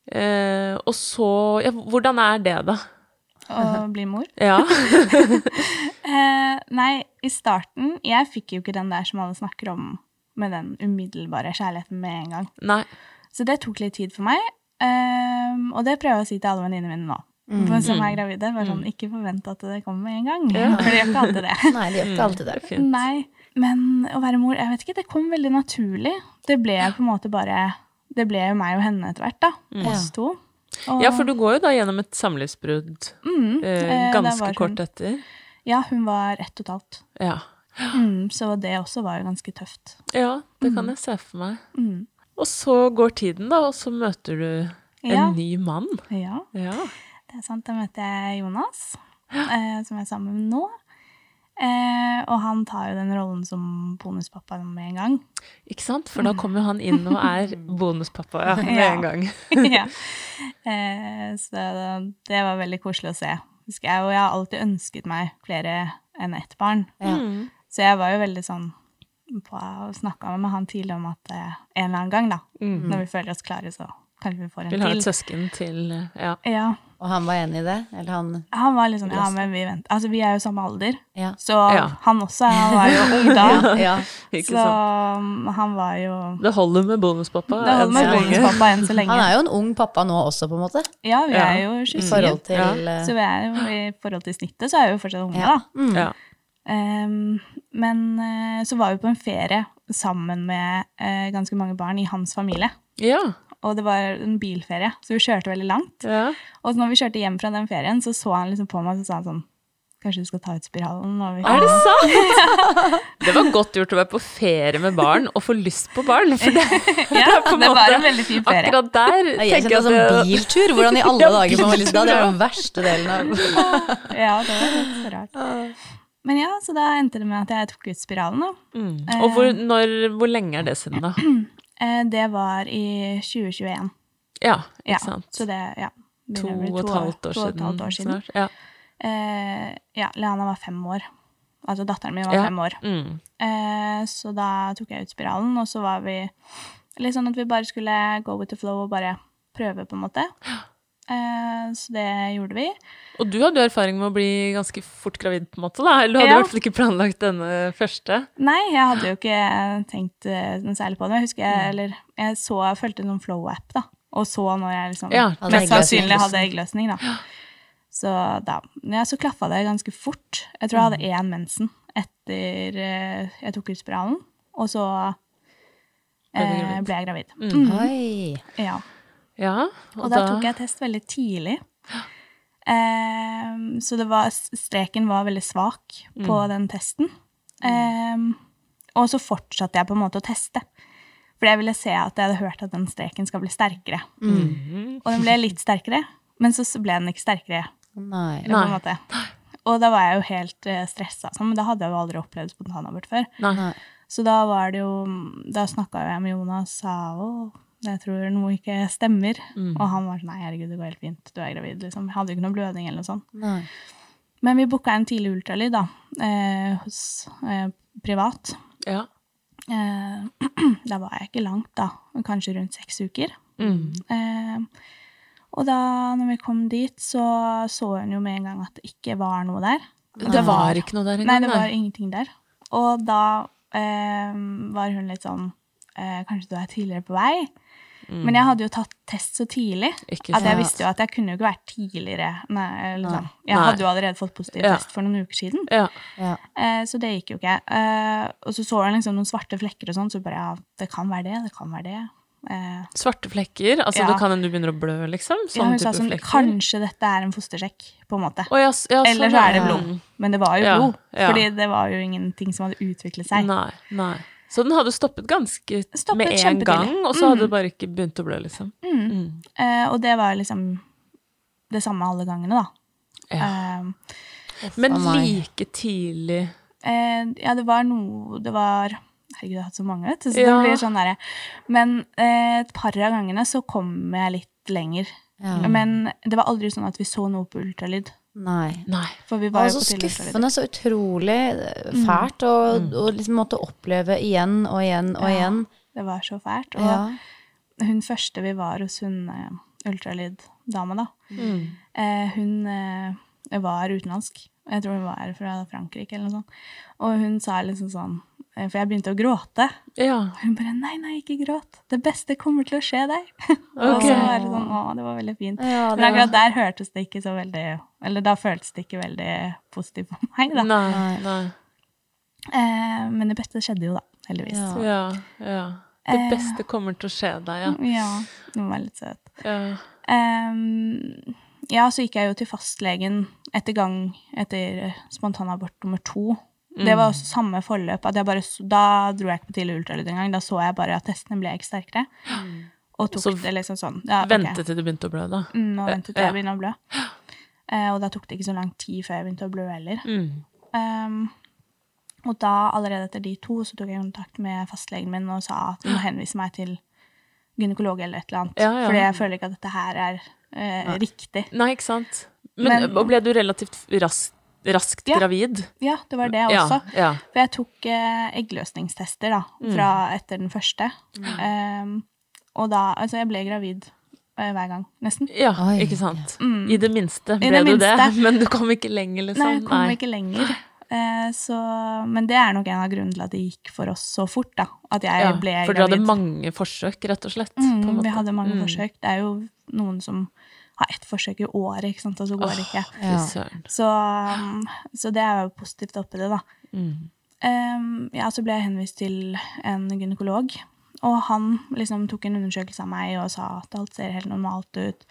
Speaker 1: Eh, og så ja, Hvordan er det, da?
Speaker 2: Å bli mor.
Speaker 1: Ja.
Speaker 2: Eh, nei, i starten Jeg fikk jo ikke den der som alle snakker om, med den umiddelbare kjærligheten med en gang.
Speaker 1: Nei.
Speaker 2: Så det tok litt tid for meg. um, og det prøver jeg å si til alle venninnene mine nå. For Som er gravide. Bare sånn, ikke forvent at det kommer med en gang. For det gjør ikke alltid det.
Speaker 3: Nei, det gjør ikke alltid det.
Speaker 1: Fint.
Speaker 2: Nei, men å være mor, jeg vet ikke, det kom veldig naturlig. Det ble på en måte bare Det ble jo meg og henne etter hvert, da. Oss to. Og-
Speaker 1: Ja, for du går jo da gjennom et samlivsbrudd
Speaker 2: Mm,
Speaker 1: eh,
Speaker 2: eh,
Speaker 1: ganske kort
Speaker 2: hun-
Speaker 1: etter.
Speaker 2: Ja, hun var ett og et halvt.
Speaker 1: Ja.
Speaker 2: Mm, så det også var ganske tøft.
Speaker 1: ja, det kan jeg se for meg.
Speaker 2: Mm.
Speaker 1: Og så går tiden, da, og så møter du en
Speaker 2: Ja.
Speaker 1: ny mann.
Speaker 2: Ja,
Speaker 1: Ja.
Speaker 2: det er sant. Da møter jeg Jonas, eh, som jeg er sammen med nå. Eh, og han tar jo den rollen som bonuspappa med en gang.
Speaker 1: Ikke sant? For da kommer jo han inn og er bonuspappa ja, med
Speaker 2: Ja.
Speaker 1: en gang.
Speaker 2: ja. eh, så det var veldig koselig å se. Husker jeg, og jeg har alltid ønsket meg flere enn ett barn.
Speaker 3: Ja.
Speaker 1: Mm.
Speaker 2: Så jeg var jo veldig sånn på å snakke med han tidlig om at eh, en eller annen gang, da, når vi føler oss klare, så kanskje vi får en
Speaker 1: Vil ha
Speaker 2: til.
Speaker 1: et søsken til Ja.
Speaker 2: Ja,
Speaker 3: Og han var enig i det? Eller han
Speaker 2: han var sånn, ja, men vi venter. Altså, vi er jo samme alder,
Speaker 3: Ja.
Speaker 2: så
Speaker 1: Ja.
Speaker 2: han også, han var jo ung da.
Speaker 3: ja.
Speaker 1: Ikke
Speaker 2: Så
Speaker 1: sant?
Speaker 2: um, han var jo
Speaker 1: Det holder med bonuspappa.
Speaker 2: Det holder med
Speaker 1: enn så lenge.
Speaker 2: bonuspappa enn så lenge.
Speaker 3: Han er jo en ung pappa nå også, på en måte.
Speaker 2: Ja, vi
Speaker 1: Ja.
Speaker 2: er jo
Speaker 3: I
Speaker 2: 27.
Speaker 3: forhold til
Speaker 1: Ja.
Speaker 3: eh,
Speaker 2: Så vi er jo, i forhold til snittet så er vi jo fortsatt unge,
Speaker 3: Ja.
Speaker 2: da.
Speaker 3: Mm.
Speaker 1: Ja.
Speaker 2: Um, men eh, så var vi på en ferie sammen med eh, ganske mange barn i hans familie.
Speaker 1: Ja.
Speaker 2: Og det var en bilferie, så vi kjørte veldig langt.
Speaker 1: ja.
Speaker 2: Og når vi kjørte hjem fra den ferien, så så han liksom på meg og så sa han sånn Kanskje du skal ta ut spiralen? Og vi,
Speaker 1: Er det sant? Det var godt gjort å være på ferie med barn og få lyst på barn. For det,
Speaker 2: ja,
Speaker 1: på en
Speaker 2: det var en veldig fin ferie.
Speaker 1: akkurat der
Speaker 3: Jeg
Speaker 1: tenker jeg at
Speaker 3: det
Speaker 1: det,
Speaker 3: biltur. Hvordan i alle dager får man lyst til det? Det er den verste delen av
Speaker 2: Ja, det var litt så rart. Men ja, så da endte det med at jeg tok ut spiralen, da.
Speaker 1: mm. Og hvor, når, hvor lenge er det siden, da?
Speaker 2: Eh, Det var i 2021.
Speaker 1: Ja, ikke
Speaker 2: Ja,
Speaker 1: sant.
Speaker 2: så det, ja.
Speaker 1: To
Speaker 2: begynner
Speaker 1: og et halvt år
Speaker 2: to og et halvt år siden.
Speaker 1: snart. Ja.
Speaker 2: Eh, ja, Leana var fem år. Altså datteren min var
Speaker 1: Ja.
Speaker 2: fem år.
Speaker 1: Mm.
Speaker 2: Eh, så da tok jeg ut spiralen, og så var vi litt sånn at vi bare skulle go with the flow og bare prøve, på en måte. Eh, så det gjorde vi.
Speaker 1: Og du hadde jo erfaring med å bli ganske fort gravid, på en måte, da? Eller du hadde
Speaker 2: Ja.
Speaker 1: i hvert fall ikke planlagt denne første?
Speaker 2: Nei, jeg hadde jo ikke tenkt eh, noe særlig på det. Jeg husker
Speaker 1: Mm.
Speaker 2: jeg, eller jeg så, fulgte en sånn flow-app, da. Og så når jeg liksom
Speaker 1: Ja,
Speaker 2: mest sannsynlig hadde eggløsning, da. Så da ja, så klaffa det ganske fort. Jeg tror jeg hadde
Speaker 1: Mm.
Speaker 2: én mensen etter eh, jeg tok ut spiralen. Og så eh, ble jeg gravid.
Speaker 1: Mm.
Speaker 3: Oi.
Speaker 2: Ja.
Speaker 1: Ja.
Speaker 2: Og da tok jeg test veldig tidlig. Um, så det var, streken var veldig svak på
Speaker 1: Mm.
Speaker 2: den testen. Um, og så fortsatte jeg på en måte å teste. For jeg ville se at jeg hadde hørt at den streken skal bli sterkere.
Speaker 1: Mm.
Speaker 2: Og den ble litt sterkere, men så ble den ikke sterkere.
Speaker 3: Nei.
Speaker 2: På en måte. Og da var jeg jo helt uh, stressa, sånn, men da hadde jeg jo aldri opplevd spontanabort før.
Speaker 1: Nei.
Speaker 2: Så da var det jo Da snakka jeg med Jonas og sa å, jeg tror noe ikke stemmer.
Speaker 1: Mm.
Speaker 2: Og han var sånn nei, herregud, det går helt fint, du er gravid, liksom. Jeg hadde jo ikke noe blødning eller noe sånt.
Speaker 3: Nei.
Speaker 2: Men vi booka en tidlig ultralyd, da, eh, hos eh, privat.
Speaker 1: Ja.
Speaker 2: Eh, da var jeg ikke langt, da. Kanskje rundt seks uker.
Speaker 1: Mm.
Speaker 2: Eh, og da når vi kom dit, så så hun jo med en gang at det ikke var noe der.
Speaker 1: Det var ikke noe der
Speaker 2: Nei, det var ingenting der. Og da eh, var hun litt sånn eh, Kanskje du er tidligere på vei? Men jeg hadde jo tatt test så tidlig at jeg visste jo at jeg kunne jo ikke vært tidligere. Nei, liksom.
Speaker 3: Nei.
Speaker 2: sånn. Jeg hadde jo allerede fått positiv
Speaker 1: Ja.
Speaker 2: test for noen uker siden.
Speaker 1: Ja.
Speaker 3: Ja.
Speaker 2: Eh, så det gikk jo ikke. Eh, og så så hun liksom noen svarte flekker og sånn, så bare ja, det kan være det, det kan være det. Eh,
Speaker 1: Svarte flekker? Altså
Speaker 2: Ja.
Speaker 1: det kan hende du begynner å blø, liksom?
Speaker 2: ja,
Speaker 1: Sånn
Speaker 2: hun sa sånn
Speaker 1: flekker?
Speaker 2: Kanskje dette er en fostersjekk, på en måte.
Speaker 1: Oh, ja, ja, ja,
Speaker 2: Eller
Speaker 1: sånn,
Speaker 2: så er det
Speaker 1: ja.
Speaker 2: blod. Men det var jo
Speaker 1: Ja,
Speaker 2: blod.
Speaker 1: ja.
Speaker 2: Fordi det var jo ingenting som hadde utviklet seg.
Speaker 1: Nei, nei. Så den hadde stoppet ganske
Speaker 2: Stoppet
Speaker 1: med en gang, og så hadde det bare ikke begynt å blø, liksom?
Speaker 2: Mm.
Speaker 1: Mm.
Speaker 2: Uh, og det var liksom det samme alle gangene, da.
Speaker 1: Ja.
Speaker 2: Eh,
Speaker 1: Men like tidlig
Speaker 2: uh, ja, det var noe Det var Herregud, jeg har hatt så mange, vet du. Så
Speaker 1: Ja.
Speaker 2: det blir sånn derre Men eh, et par av gangene så kom jeg litt lenger.
Speaker 3: Ja.
Speaker 2: Men det var aldri sånn at vi så noe på ultralyd.
Speaker 3: Nei.
Speaker 1: Nei.
Speaker 2: For vi
Speaker 3: Det
Speaker 2: var
Speaker 3: var
Speaker 2: jo
Speaker 3: så
Speaker 2: på
Speaker 3: skuffende, så utrolig eh, fælt å mm. liksom måtte oppleve igjen og igjen og
Speaker 2: Ja.
Speaker 3: igjen.
Speaker 2: Det var så fælt. Og
Speaker 3: Ja.
Speaker 2: hun første vi var hos hun eh, ultralyddama, da,
Speaker 1: Mm.
Speaker 2: eh, hun eh, var utenlandsk. Jeg tror hun var fra Frankrike eller noe sånt. Og hun sa liksom sånn eh, For jeg begynte å gråte.
Speaker 1: Ja.
Speaker 2: Hun bare 'nei, nei, ikke gråt. Det beste kommer til å skje deg'. og så var det sånn, å, det var veldig fint.
Speaker 3: Ja, det
Speaker 2: Men akkurat
Speaker 3: var-
Speaker 2: der hørtes det ikke så veldig Eller da føltes det ikke veldig positivt for meg, da.
Speaker 1: Nei,
Speaker 3: Nei.
Speaker 2: Eh, men det beste skjedde jo, da. Heldigvis.
Speaker 3: Ja.
Speaker 1: Ja, ja. Det
Speaker 2: Eh.
Speaker 1: beste kommer til å skje deg, ja.
Speaker 2: Ja, hun var litt søt.
Speaker 1: ja.
Speaker 2: Ehm, ja, så gikk jeg jo til fastlegen etter gang etter spontanabort nummer to. Det var også samme forløp. At jeg bare, da dro jeg ikke på tidlig ultralyd engang. Da så jeg bare at testene ble ikke sterkere. Og tok
Speaker 1: Så
Speaker 2: det liksom sånn. Ja, okay.
Speaker 1: Vente til du begynte å blø, da.
Speaker 2: Mm, og ventet til jeg begynte å blø. Eh, og da tok det ikke så lang tid før jeg begynte å blø heller.
Speaker 1: Mm.
Speaker 2: Um, og da, allerede etter de to, så tok jeg kontakt med fastlegen min og sa at hun må henvise meg til gynekolog eller et eller annet.
Speaker 1: Ja, ja.
Speaker 2: Fordi jeg føler ikke at dette her er eh, riktig.
Speaker 1: Nei, ikke sant. Men,
Speaker 2: Men-
Speaker 1: og ble du relativt raskt, raskt
Speaker 2: Ja.
Speaker 1: gravid?
Speaker 2: Ja, det var det også.
Speaker 1: ja.
Speaker 2: For jeg tok eh, eggløsningstester da,
Speaker 1: Mm.
Speaker 2: fra etter den første. Um, og da, altså jeg ble gravid eh, hver gang, nesten.
Speaker 1: Ja,
Speaker 3: Oi,
Speaker 1: ikke sant. I det minste ble
Speaker 2: Mm. det
Speaker 1: du det, men du kom ikke lenger, liksom.
Speaker 2: Nei, jeg kom ikke lenger. Eh, så, men det er nok en av grunnene til at det gikk for oss så fort, da. At jeg
Speaker 1: Ja,
Speaker 2: ble
Speaker 1: for dere hadde mange forsøk, rett og slett. på
Speaker 2: Mm,
Speaker 1: en måte.
Speaker 2: vi hadde mange
Speaker 1: Mm.
Speaker 2: forsøk. Det er jo noen som har ett forsøk i året, ikke sant, og så går det ikke.
Speaker 3: Ja.
Speaker 2: Så, um, så det er jo positivt oppi det, da.
Speaker 1: Mm.
Speaker 2: Um, ja, så ble jeg henvist til en gynekolog, og han liksom tok en undersøkelse av meg og sa at alt ser helt normalt ut.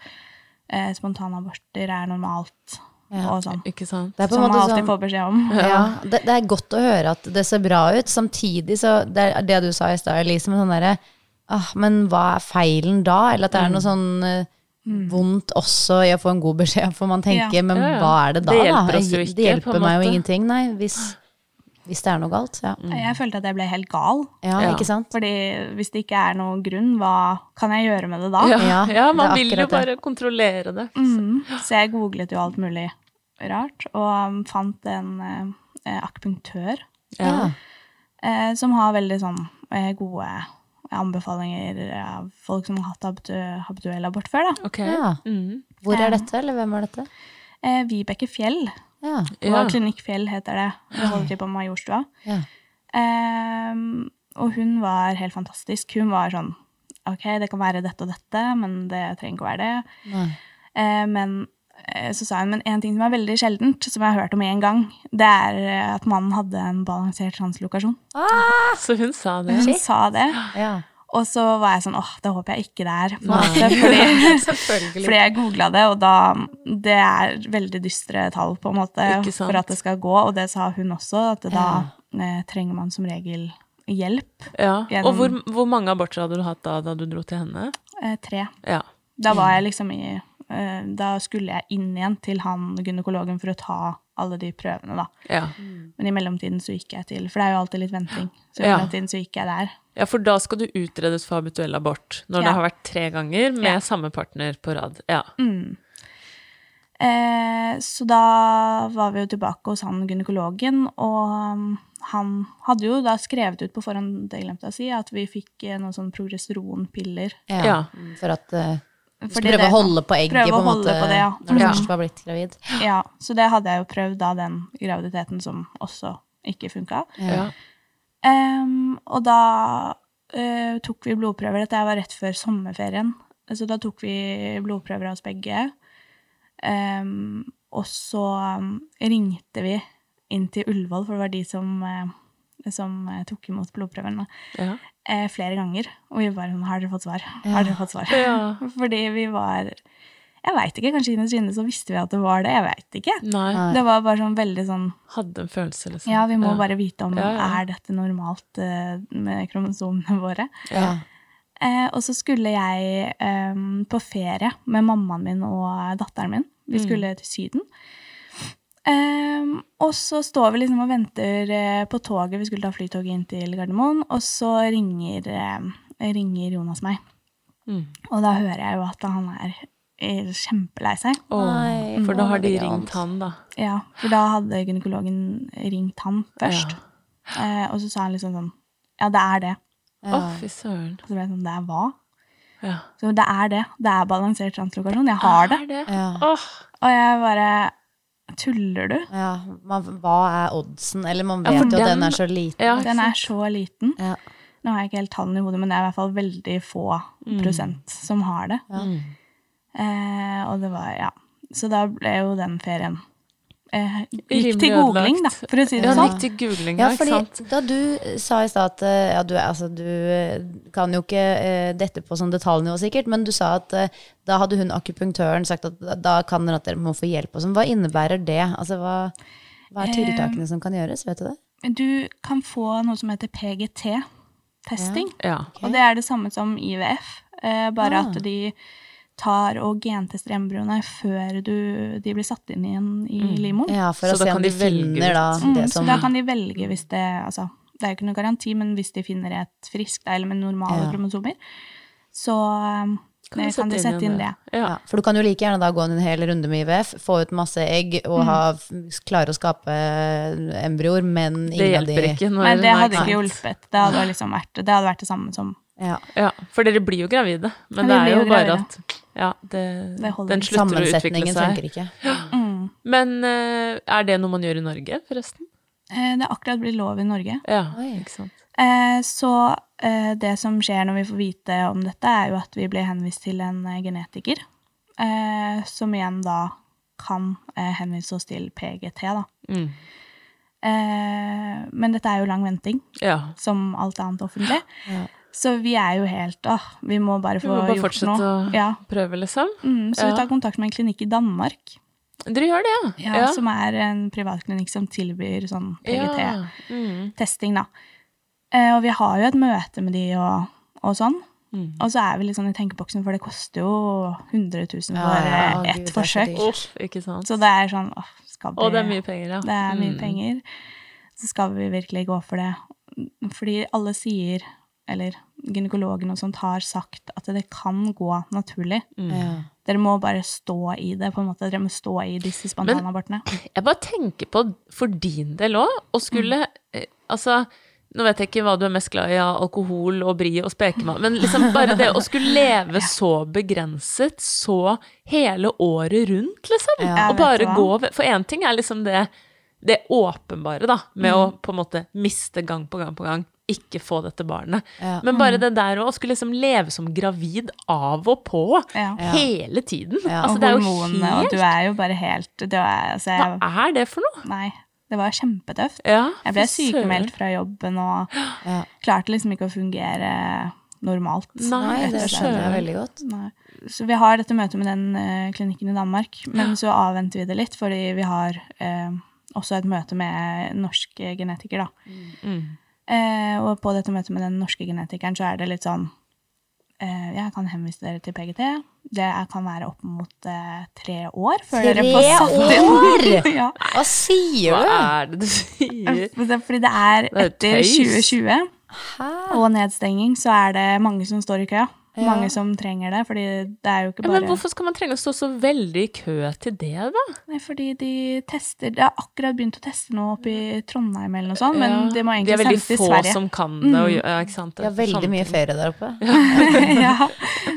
Speaker 2: Eh, spontanaborter er normalt. Og sånn.
Speaker 1: Ikke sant?
Speaker 3: Det er på
Speaker 2: Som man alltid
Speaker 3: sånn
Speaker 2: får beskjed om.
Speaker 3: Ja, det, det er godt å høre at det ser bra ut. Samtidig så Det er det du sa i stad, Elise, med sånn derre ah, Men hva er feilen da? Eller at det er noe sånn eh, vondt også i å få en god beskjed, for man tenker
Speaker 2: Ja.
Speaker 3: men hva er det da?
Speaker 1: Det
Speaker 3: da?
Speaker 1: hjelper oss jo
Speaker 3: Det
Speaker 1: ikke, på
Speaker 3: hjelper meg jo ingenting, nei. Hvis, hvis det er noe galt. Ja,
Speaker 2: Jeg følte at jeg ble helt gal.
Speaker 3: ja,
Speaker 1: Ja.
Speaker 3: ikke sant?
Speaker 2: Fordi hvis det ikke er noen grunn, hva kan jeg gjøre med det da?
Speaker 1: Ja,
Speaker 3: Ja,
Speaker 1: man vil jo
Speaker 3: bare det.
Speaker 1: kontrollere det.
Speaker 2: Mm. Så jeg googlet jo alt mulig rart, og um, fant en eh, akupunktør
Speaker 3: Ja.
Speaker 2: eh, som har veldig sånn eh, gode anbefalinger av folk som har hatt habtu- habituell abort før, da.
Speaker 1: Okay.
Speaker 3: Ja.
Speaker 1: Mm.
Speaker 3: Hvor er dette, eller hvem er dette?
Speaker 2: Eh, Vibeke Fjell,
Speaker 3: Ja.
Speaker 1: Ja.
Speaker 2: og Klinikk Fjell heter det. Det holder til på Majorstua.
Speaker 3: ja.
Speaker 2: Um, og hun var helt fantastisk. Hun var sånn Ok, det kan være dette og dette, men det trenger ikke å være det. Eh, men eh, så sa hun, men en ting som er veldig sjeldent, som jeg har hørt om en gang, det er eh, at mannen hadde en balansert translokasjon.
Speaker 1: Så hun sa det.
Speaker 2: Hun sa det,
Speaker 3: Ja.
Speaker 2: Og så var jeg sånn, åh, det håper jeg ikke det er. Måte, fordi, fordi jeg googla det, og da Det er veldig dystre tall, på en måte, for at det skal gå, og det sa hun også, at da eh, trenger man som regel hjelp.
Speaker 1: Ja. Og hvor, hvor mange aborter hadde du hatt da, da du dro til henne?
Speaker 2: Eh, tre.
Speaker 1: Ja.
Speaker 2: Da var jeg liksom i eh, Da skulle jeg inn igjen til han gynekologen for å ta alle de prøvene, da.
Speaker 1: Ja.
Speaker 2: Men i mellomtiden så gikk jeg til For det er jo alltid litt venting. Så i mellomtiden så gikk jeg der.
Speaker 1: Ja, for da skal du utredes for habituell abort, når det har vært tre ganger med
Speaker 2: Ja.
Speaker 1: samme partner på rad. Ja.
Speaker 2: Mm. Eh, så da var vi jo tilbake hos han gynekologen, og um, han hadde jo da skrevet ut på forhånd, det glemte jeg å si, at vi fikk eh, noen sånn progesteronpiller.
Speaker 3: Ja.
Speaker 1: Ja.
Speaker 3: For at uh,
Speaker 2: Fordi
Speaker 3: prøve
Speaker 2: det-
Speaker 3: å holde på egget
Speaker 2: prøve
Speaker 3: på en måte
Speaker 2: på det, ja.
Speaker 3: når du
Speaker 1: Ja.
Speaker 3: først var blitt gravid.
Speaker 2: Ja, så det hadde jeg jo prøvd da den graviditeten som også ikke funka.
Speaker 1: Ja.
Speaker 2: Em, og da uh, tok vi blodprøver. Dette var rett før sommerferien. Så da tok vi blodprøver av oss begge. Um, og så um, ringte vi inn til Ullevål, for det var de som, eh, som eh, tok imot blodprøvene,
Speaker 1: Ja.
Speaker 2: flere ganger. Og vi bare sånn Har dere fått svar? Har dere fått svar?
Speaker 1: Ja.
Speaker 2: Fordi vi var Jeg veit ikke, kanskje innerst inne så visste vi at det var det. Jeg veit ikke.
Speaker 1: Nei.
Speaker 2: Det var bare sånn veldig sånn
Speaker 1: Hadde en følelse, liksom.
Speaker 2: Ja, vi må
Speaker 1: ja.
Speaker 2: bare vite om
Speaker 1: Ja, ja.
Speaker 2: er dette normalt uh, med kromosomene våre.
Speaker 1: Ja.
Speaker 2: Eh, og så skulle jeg eh, på ferie med mammaen min og datteren min. Vi skulle til Syden. Eh, og så står vi liksom og venter eh, på toget. Vi skulle ta flytoget inn til Gardermoen, og så ringer, eh, ringer Jonas meg.
Speaker 1: Mm.
Speaker 2: Og da hører jeg jo at han er eh, kjempelei seg.
Speaker 3: Nei,
Speaker 1: for da har de ringt han, da.
Speaker 2: Ja, for da hadde gynekologen ringt han først. Eh, og så sa han liksom sånn Ja, det er det.
Speaker 1: Å, fy søren.
Speaker 2: Og så ble jeg sånn, det er hva?
Speaker 1: Ja.
Speaker 2: Så det er det. Det er balansert translokasjon. Jeg har det.
Speaker 1: Er det?
Speaker 3: Ja.
Speaker 1: Oh.
Speaker 2: Og jeg bare Tuller du?
Speaker 3: Ja, man, hva er oddsen? Eller man vet jo at
Speaker 1: den-
Speaker 3: er så liten.
Speaker 1: ja,
Speaker 2: Den er så liten.
Speaker 3: Ja.
Speaker 2: Nå har jeg ikke helt tallene i hodet, men det er i hvert fall veldig få prosent som har det.
Speaker 1: Mm.
Speaker 2: Eh, og det var, ja. Så da ble jo den ferien eh, Gikk til googling, da, for å si det
Speaker 1: Ja,
Speaker 2: sånn.
Speaker 1: gikk til googling,
Speaker 3: Ja,
Speaker 1: ja,
Speaker 3: fordi da du sa i stad at eh, ja, du, altså, du eh, kan jo ikke eh, dette på sånn detaljnivå sikkert, men du sa at eh, da hadde hun akupunktøren sagt at da- kan dere at dere må få hjelp og sånn. Hva innebærer det? Altså hva, hva er tiltakene som kan gjøres, vet du det?
Speaker 2: Du kan få noe som heter PGT-testing.
Speaker 1: Ja.
Speaker 2: Og det er det samme som IVF, eh, bare
Speaker 3: Ah.
Speaker 2: at de tar og gentester embryoene før du, de blir satt inn igjen i livmoren.
Speaker 3: Ja, for å se om
Speaker 1: de
Speaker 3: finner da.
Speaker 2: Mm,
Speaker 3: det
Speaker 2: så
Speaker 3: som
Speaker 2: da kan de velge hvis det Altså, det er jo ikke noen garanti, men hvis de finner et friskt eller med normale
Speaker 3: Ja.
Speaker 2: kromosomer, så um, kan,
Speaker 1: det,
Speaker 2: kan de sette inn det.
Speaker 1: Ja.
Speaker 3: ja, For du kan jo like gjerne da gå en hel runde med IVF, få ut masse egg og ha, klare å skape embryoer, men ingen av de
Speaker 1: hjelper ikke når
Speaker 2: Nei, det hadde ikke hjulpet. Det hadde liksom vært, det hadde vært det samme som
Speaker 3: ja.
Speaker 1: Ja, for dere blir jo gravide, men
Speaker 2: Ja,
Speaker 1: det er jo bare
Speaker 2: gravide.
Speaker 1: at ja, det,
Speaker 2: Det
Speaker 1: den slutter å utvikle
Speaker 3: Sammensetningen
Speaker 1: seg.
Speaker 3: funker ikke.
Speaker 2: mm.
Speaker 1: Men uh, er det noe man gjør i Norge, forresten?
Speaker 2: Eh, Det er akkurat blitt lov i Norge.
Speaker 1: Ja,
Speaker 3: Oi.
Speaker 1: ikke sant.
Speaker 2: Eh, Så eh, det som skjer når vi får vite om dette, er jo at vi blir henvist til en eh, genetiker, eh, som igjen da kan eh, henvise oss til PGT, da.
Speaker 1: Mm.
Speaker 2: Eh, Men dette er jo lang venting,
Speaker 1: Ja.
Speaker 2: som alt annet offentlig.
Speaker 3: Ja.
Speaker 2: Så vi er jo helt åh, vi må bare
Speaker 1: Vi
Speaker 2: få
Speaker 1: må bare
Speaker 2: gjort
Speaker 1: fortsette
Speaker 2: noe.
Speaker 1: å
Speaker 2: Ja.
Speaker 1: prøve, liksom.
Speaker 2: Mm, så
Speaker 1: Ja.
Speaker 2: vi tar kontakt med en klinikk i Danmark,
Speaker 1: Dere gjør det, ja?
Speaker 2: ja, som er en privatklinikk som tilbyr sånn
Speaker 1: Ja. Mm.
Speaker 2: PGT-testing, da. Eh, og vi har jo et møte med de og, og sånn.
Speaker 1: Mm.
Speaker 2: Og så er vi litt sånn i tenkeboksen, for det koster jo 100 000 for eh, ett forsøk.
Speaker 1: sant.
Speaker 2: Så det er sånn åh, skal vi
Speaker 1: Og det er mye penger, ja.
Speaker 2: Det er mye
Speaker 1: Mm.
Speaker 2: penger. Så skal vi virkelig gå for det. Fordi alle sier, eller gynekologen og sånt har sagt, at det kan gå naturlig.
Speaker 1: Mm.
Speaker 3: Ja.
Speaker 2: Dere må bare stå i det, på en måte. Dere må stå i disse spontanabortene.
Speaker 1: Jeg bare tenker på, for din del òg, å skulle mm. Altså, nå vet jeg ikke hva du er mest glad i av alkohol og bri og spekemat, men liksom bare det å skulle leve så begrenset så hele året rundt, liksom.
Speaker 3: Ja.
Speaker 1: og bare gå ved For én ting er liksom det, det åpenbare, da, med
Speaker 2: Mm.
Speaker 1: å på en måte miste gang på gang på gang. Ikke få dette barnet.
Speaker 3: Ja.
Speaker 1: Men
Speaker 2: Mm.
Speaker 1: bare det der å skulle liksom leve som gravid av og på
Speaker 2: Ja.
Speaker 1: hele tiden.
Speaker 3: Ja.
Speaker 1: Altså, det er jo
Speaker 2: hormonene, og
Speaker 1: helt
Speaker 2: du er jo bare helt er, altså, jeg,
Speaker 1: Hva er det for noe?
Speaker 2: Nei, det var kjempetøft. Jeg ble sykemeldt fra jobben og klarte liksom ikke å fungere normalt.
Speaker 1: Nei,
Speaker 3: det skjønner jeg veldig godt.
Speaker 2: Nei. Så vi har dette møtet med den uh, klinikken i Danmark, men så avventer vi det litt, fordi vi har uh, også et møte med norsk genetiker, da.
Speaker 1: Mm.
Speaker 2: Eh, og på dette møtet med den norske genetikeren så er det litt sånn eh, Jeg kan henvise dere til PGT. Det kan være opp mot eh, tre år før
Speaker 3: Tre
Speaker 2: dere får satt inn
Speaker 3: år?
Speaker 2: ja.
Speaker 3: Hva sier du?
Speaker 1: Hva er det du sier?
Speaker 2: Fordi det er
Speaker 1: Det er
Speaker 2: etter 2020
Speaker 3: Hæ?
Speaker 2: og nedstenging, så er det mange som står i kø.
Speaker 3: Ja.
Speaker 2: Mange som trenger det, fordi det er jo ikke
Speaker 1: Ja, men hvorfor skal man trenge å stå så veldig i kø til det, da?
Speaker 2: Nei, fordi de tester De har akkurat begynt å teste noe oppe i Trondheim eller noe sånt, men
Speaker 1: Ja.
Speaker 2: det må
Speaker 1: De er veldig få
Speaker 2: Sverige.
Speaker 1: som kan det, og, ja, ikke sant?
Speaker 3: Det har veldig
Speaker 1: Sånne
Speaker 3: mye
Speaker 1: ting.
Speaker 3: ferie der oppe.
Speaker 2: ja.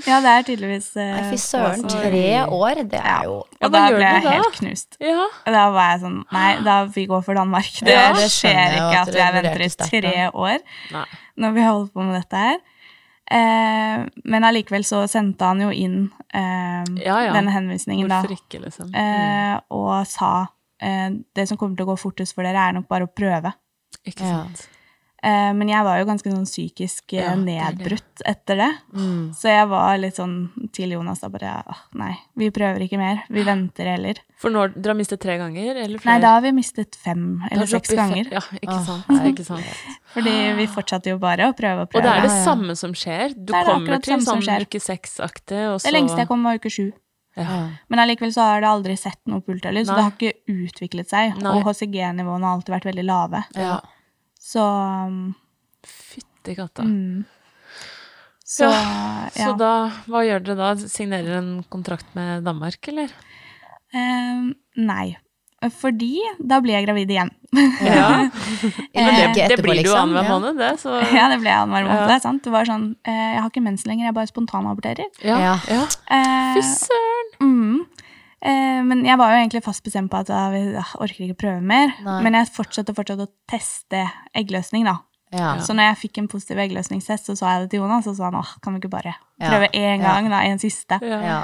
Speaker 2: ja, det er tydeligvis eh,
Speaker 3: Nei, fy søren. Tre år, det er jo
Speaker 1: Ja,
Speaker 2: Og da
Speaker 1: gjør
Speaker 2: ble jeg
Speaker 1: da?
Speaker 2: helt knust.
Speaker 1: Ja.
Speaker 2: Da var jeg sånn Nei, da vi går for Danmark. Det,
Speaker 3: Ja, det
Speaker 2: skjer ikke
Speaker 3: at
Speaker 2: jeg venter i tre år
Speaker 1: Nei.
Speaker 2: når vi holder på med dette her. Eh, men allikevel så sendte han jo inn eh,
Speaker 1: Ja, ja.
Speaker 2: denne henvisningen, da.
Speaker 1: Ikke, liksom?
Speaker 2: Eh, og sa eh, det som kommer til å gå fortest for dere, er nok bare å prøve.
Speaker 1: Ikke sant?
Speaker 2: Eh, men jeg var jo ganske sånn psykisk
Speaker 1: ja, nedbrutt det
Speaker 2: det. etter det.
Speaker 3: Mm.
Speaker 2: Så jeg var litt sånn til Jonas da bare «Åh, Nei, vi prøver ikke mer. Vi venter heller.
Speaker 1: For når dere har mistet tre ganger, eller flere?
Speaker 2: Nei, da har vi mistet fem
Speaker 1: er
Speaker 2: eller seks ganger.
Speaker 1: Ja, ikke sant.
Speaker 3: nei.
Speaker 1: Ikke sant.
Speaker 2: Fordi vi fortsatte jo bare å prøve og
Speaker 1: Og det er det samme som skjer. Du
Speaker 2: Det er
Speaker 1: kommer til sånn uke seks-aktig, og så
Speaker 2: Det lengste jeg kom, var uke sju.
Speaker 1: Ja.
Speaker 2: Men allikevel så har det aldri sett noe på ultralyd, så det har ikke utviklet seg.
Speaker 1: Nei.
Speaker 2: Og HCG-nivåene har alltid vært veldig lave.
Speaker 3: Ja.
Speaker 2: Så
Speaker 1: Fytti katta.
Speaker 2: mm. Så
Speaker 1: Ja,
Speaker 2: ja.
Speaker 1: Så da, hva gjør dere da? Signerer en kontrakt med Danmark, eller?
Speaker 2: Eh, nei. Fordi da blir jeg gravid igjen.
Speaker 1: Ja. Men det, det blir du
Speaker 3: liksom,
Speaker 1: annenhver måned, det. Så
Speaker 2: ja, det ble annenhver måned.
Speaker 1: Ja.
Speaker 2: Det er sant. Det var sånn eh, Jeg har ikke mens lenger, jeg bare spontanaborterer.
Speaker 1: ja.
Speaker 3: Ja.
Speaker 1: ja.
Speaker 2: Eh,
Speaker 1: Fy søren!
Speaker 2: Mm. Eh, men jeg var jo egentlig fast bestemt på at ah, jeg orker ikke prøve mer.
Speaker 3: Nei.
Speaker 2: Men jeg fortsatte fortsatte å teste eggløsning, da.
Speaker 3: Ja.
Speaker 2: Så når jeg fikk en positiv eggløsningstest, så sa jeg det til Jonas, og så sa han åh, kan vi ikke bare prøve én
Speaker 3: Ja.
Speaker 2: gang, da, en siste.
Speaker 1: Ja.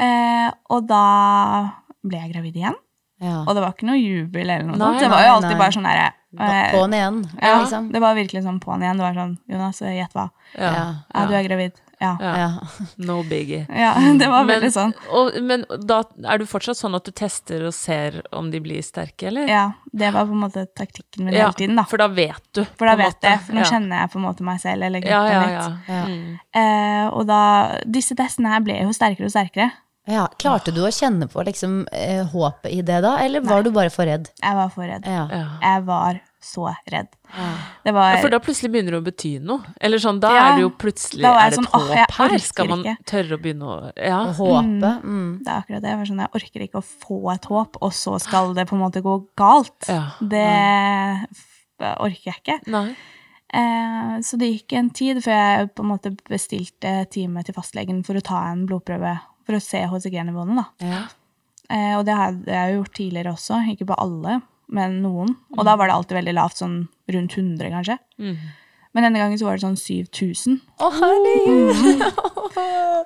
Speaker 2: Eh, og da ble jeg gravid igjen.
Speaker 3: Ja.
Speaker 2: Og det var ikke noe jubel eller noe
Speaker 1: Nei,
Speaker 2: sånt. Det var jo alltid
Speaker 3: nei.
Speaker 2: bare sånn derre eh,
Speaker 3: På'n igjen,
Speaker 2: ja,
Speaker 3: liksom.
Speaker 2: Det var virkelig sånn på'n igjen. Det var sånn Jonas, gjett hva.
Speaker 1: Ja.
Speaker 2: Ja, du er gravid. Ja.
Speaker 1: Ja. No biggie.
Speaker 2: Ja, det var
Speaker 1: Men,
Speaker 2: veldig sånn.
Speaker 1: og, men da er du fortsatt sånn at du tester og ser om de blir sterke, eller?
Speaker 2: Ja, det var på en måte taktikken min
Speaker 1: Ja,
Speaker 2: hele tiden, da.
Speaker 1: For da vet du.
Speaker 2: For da vet jeg, for nå
Speaker 1: Ja.
Speaker 2: kjenner jeg på en måte meg selv eller
Speaker 1: Ja,
Speaker 2: kroppen
Speaker 1: ja,
Speaker 2: litt.
Speaker 1: ja.
Speaker 3: Ja.
Speaker 1: Mm.
Speaker 2: Eh, og da Disse testene her ble jo sterkere og sterkere.
Speaker 3: Ja, Klarte du å kjenne på liksom, eh, håpet i det da, eller var du bare for redd?
Speaker 2: Jeg var for redd. Jeg var så redd. Det var
Speaker 1: Ja, for da plutselig begynner det å bety noe. Eller sånn, da
Speaker 2: Ja,
Speaker 1: er det jo plutselig Er det et
Speaker 2: sånn, åh, jeg
Speaker 1: håp her? Skal man
Speaker 2: ikke.
Speaker 1: tørre å begynne å Ja.
Speaker 3: Å håpe. Mm.
Speaker 2: Det er akkurat det. Jeg, var sånn, jeg orker ikke å få et håp, og så skal det på en måte gå galt.
Speaker 1: Ja.
Speaker 2: Det orker jeg ikke.
Speaker 1: Nei.
Speaker 2: Eh, så det gikk en tid før jeg på en måte bestilte time til fastlegen for å ta en blodprøve for å se HCG-nivåene. da.
Speaker 3: Ja.
Speaker 2: Eh, og det har jeg jeg jo gjort tidligere også, ikke på alle, men noen. Og da var det alltid veldig lavt, sånn rundt 100 kanskje.
Speaker 1: Mm.
Speaker 2: Men denne gangen så var det sånn 7000.
Speaker 3: Å, herregud!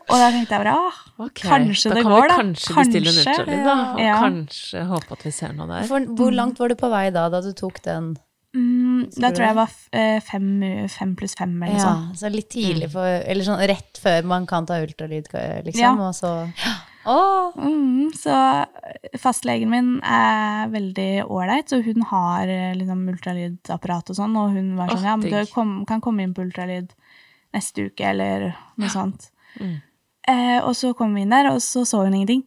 Speaker 2: Og da tenkte jeg bare ah,
Speaker 1: okay.
Speaker 2: kanskje
Speaker 1: da
Speaker 2: Da
Speaker 1: kan vi kanskje bestille en ultralyd, da. Og
Speaker 2: Ja.
Speaker 1: kanskje håpe at vi ser noe der.
Speaker 3: For, hvor langt var du på vei da, da du tok den?
Speaker 2: Mm, da tror jeg jeg var eh, fem, fem pluss fem eller
Speaker 3: Ja,
Speaker 2: sånt.
Speaker 3: så litt tidlig, for, eller sånn rett før man kan ta ultralyd, liksom,
Speaker 2: Ja.
Speaker 3: og så Å!
Speaker 2: Mm, så fastlegen min er veldig ålreit, så hun har eh, liksom ultralydapparat og sånn, og hun var sånn
Speaker 1: oh,
Speaker 2: ja, men du kom, kan komme inn på ultralyd neste uke, eller noe sånt.
Speaker 1: Mm.
Speaker 2: Eh, og så kom vi inn der, og så så hun ingenting.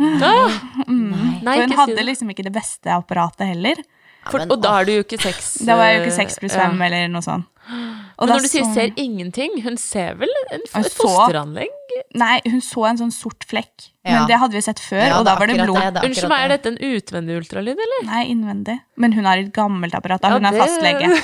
Speaker 1: Ah!
Speaker 2: Mm.
Speaker 1: Nei,
Speaker 2: For hun hadde liksom ikke det beste apparatet heller.
Speaker 1: For, og da er du jo ikke seks
Speaker 2: Da var jeg jo ikke
Speaker 1: eh,
Speaker 2: seks pluss
Speaker 1: ja.
Speaker 2: eller noe sånt. Og
Speaker 1: Men
Speaker 2: da
Speaker 1: når du sier
Speaker 2: så-
Speaker 1: ser ingenting, hun ser vel en, et fosteranlegg?
Speaker 2: Nei, hun så en sånn sort flekk.
Speaker 3: Ja.
Speaker 2: Men det hadde vi sett før,
Speaker 3: Ja,
Speaker 2: og da var det blod.
Speaker 3: det, det er
Speaker 1: Unnskyld meg, er dette en utvendig ultralyd, eller?
Speaker 2: Nei, innvendig. Men hun har et gammelt apparat, da.
Speaker 1: Ja,
Speaker 2: Hun er fastlege.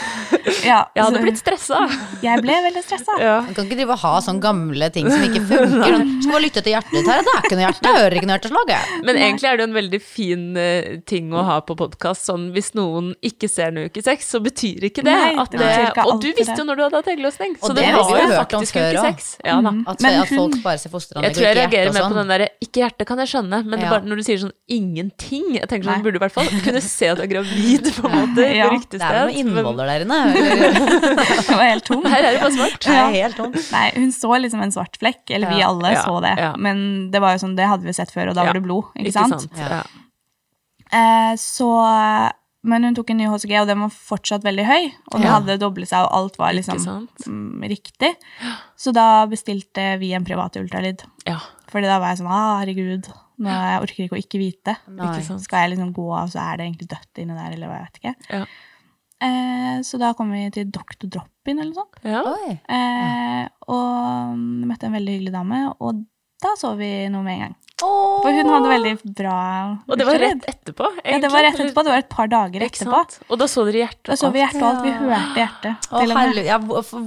Speaker 2: Ja,
Speaker 1: Jeg hadde
Speaker 2: så-
Speaker 1: blitt stressa.
Speaker 2: Jeg ble veldig stressa.
Speaker 1: Ja.
Speaker 3: Man kan ikke drive og ha sånne gamle ting som ikke funker. Skal bare lytte til hjertet ditt her, det er ikke noe hjerte, jeg hører ikke noe hjerteslag. jeg.
Speaker 1: Men egentlig er det en veldig fin eh, ting å ha på podkast. Sånn, hvis noen ikke ser noe uke seks, så betyr ikke det
Speaker 2: Nei,
Speaker 1: at
Speaker 2: det
Speaker 1: det, Og du visste jo når du hadde hatt eggløsning, så det,
Speaker 3: det
Speaker 1: var jo faktisk uke seks. Ja da.
Speaker 3: At, at folk
Speaker 2: hun-
Speaker 3: bare se fosteranlegg
Speaker 1: Jeg
Speaker 3: og
Speaker 1: tror jeg
Speaker 3: ikke
Speaker 1: reagerer mer på
Speaker 3: sånn.
Speaker 1: den derre Ikke hjerte kan jeg skjønne, men det
Speaker 2: Ja.
Speaker 1: bare når du sier sånn ingenting Jeg tenker sånn,
Speaker 2: Nei.
Speaker 1: du burde i hvert fall kunne se at du er gravid, på en måte,
Speaker 2: Ja.
Speaker 1: på riktig
Speaker 3: Det er noen innvoller der inne. eller?
Speaker 2: Det var helt tom.
Speaker 1: her er det bare svart.
Speaker 3: Det er helt tom.
Speaker 2: Nei, hun så liksom en svart flekk. Eller vi alle
Speaker 1: Ja,
Speaker 2: så det.
Speaker 1: ja.
Speaker 2: Men det var jo sånn, det hadde vi sett før, og da var det blod. Ikke, sant?
Speaker 3: sant?
Speaker 1: Ja.
Speaker 2: Eh, så Men hun tok en ny HCG, og den var fortsatt veldig høy. Og den
Speaker 1: Ja.
Speaker 2: hadde doblet seg, og alt var liksom mm, riktig. Så da bestilte vi en privat ultralyd.
Speaker 1: Ja.
Speaker 2: Fordi da var jeg sånn ah, herregud, nå, jeg orker ikke å ikke vite.
Speaker 1: Ikke.
Speaker 2: Skal jeg liksom gå av, så er det egentlig dødt inni der, eller hva, jeg vet ikke.
Speaker 1: Ja.
Speaker 2: Eh, så da kom vi til Dr. Drop-in eller noe sånt.
Speaker 1: Ja.
Speaker 2: Eh, og møtte en veldig hyggelig dame, og da så vi noe med en gang.
Speaker 3: Åh.
Speaker 2: For hun hadde veldig bra
Speaker 1: Og det var rett etterpå, egentlig.
Speaker 2: Ja, det var rett etterpå. Det var et par dager etterpå.
Speaker 1: Og da så dere hjertet.
Speaker 2: Da så vi hjertet og alt. Vi hørte hjertet.
Speaker 3: Å. Ja,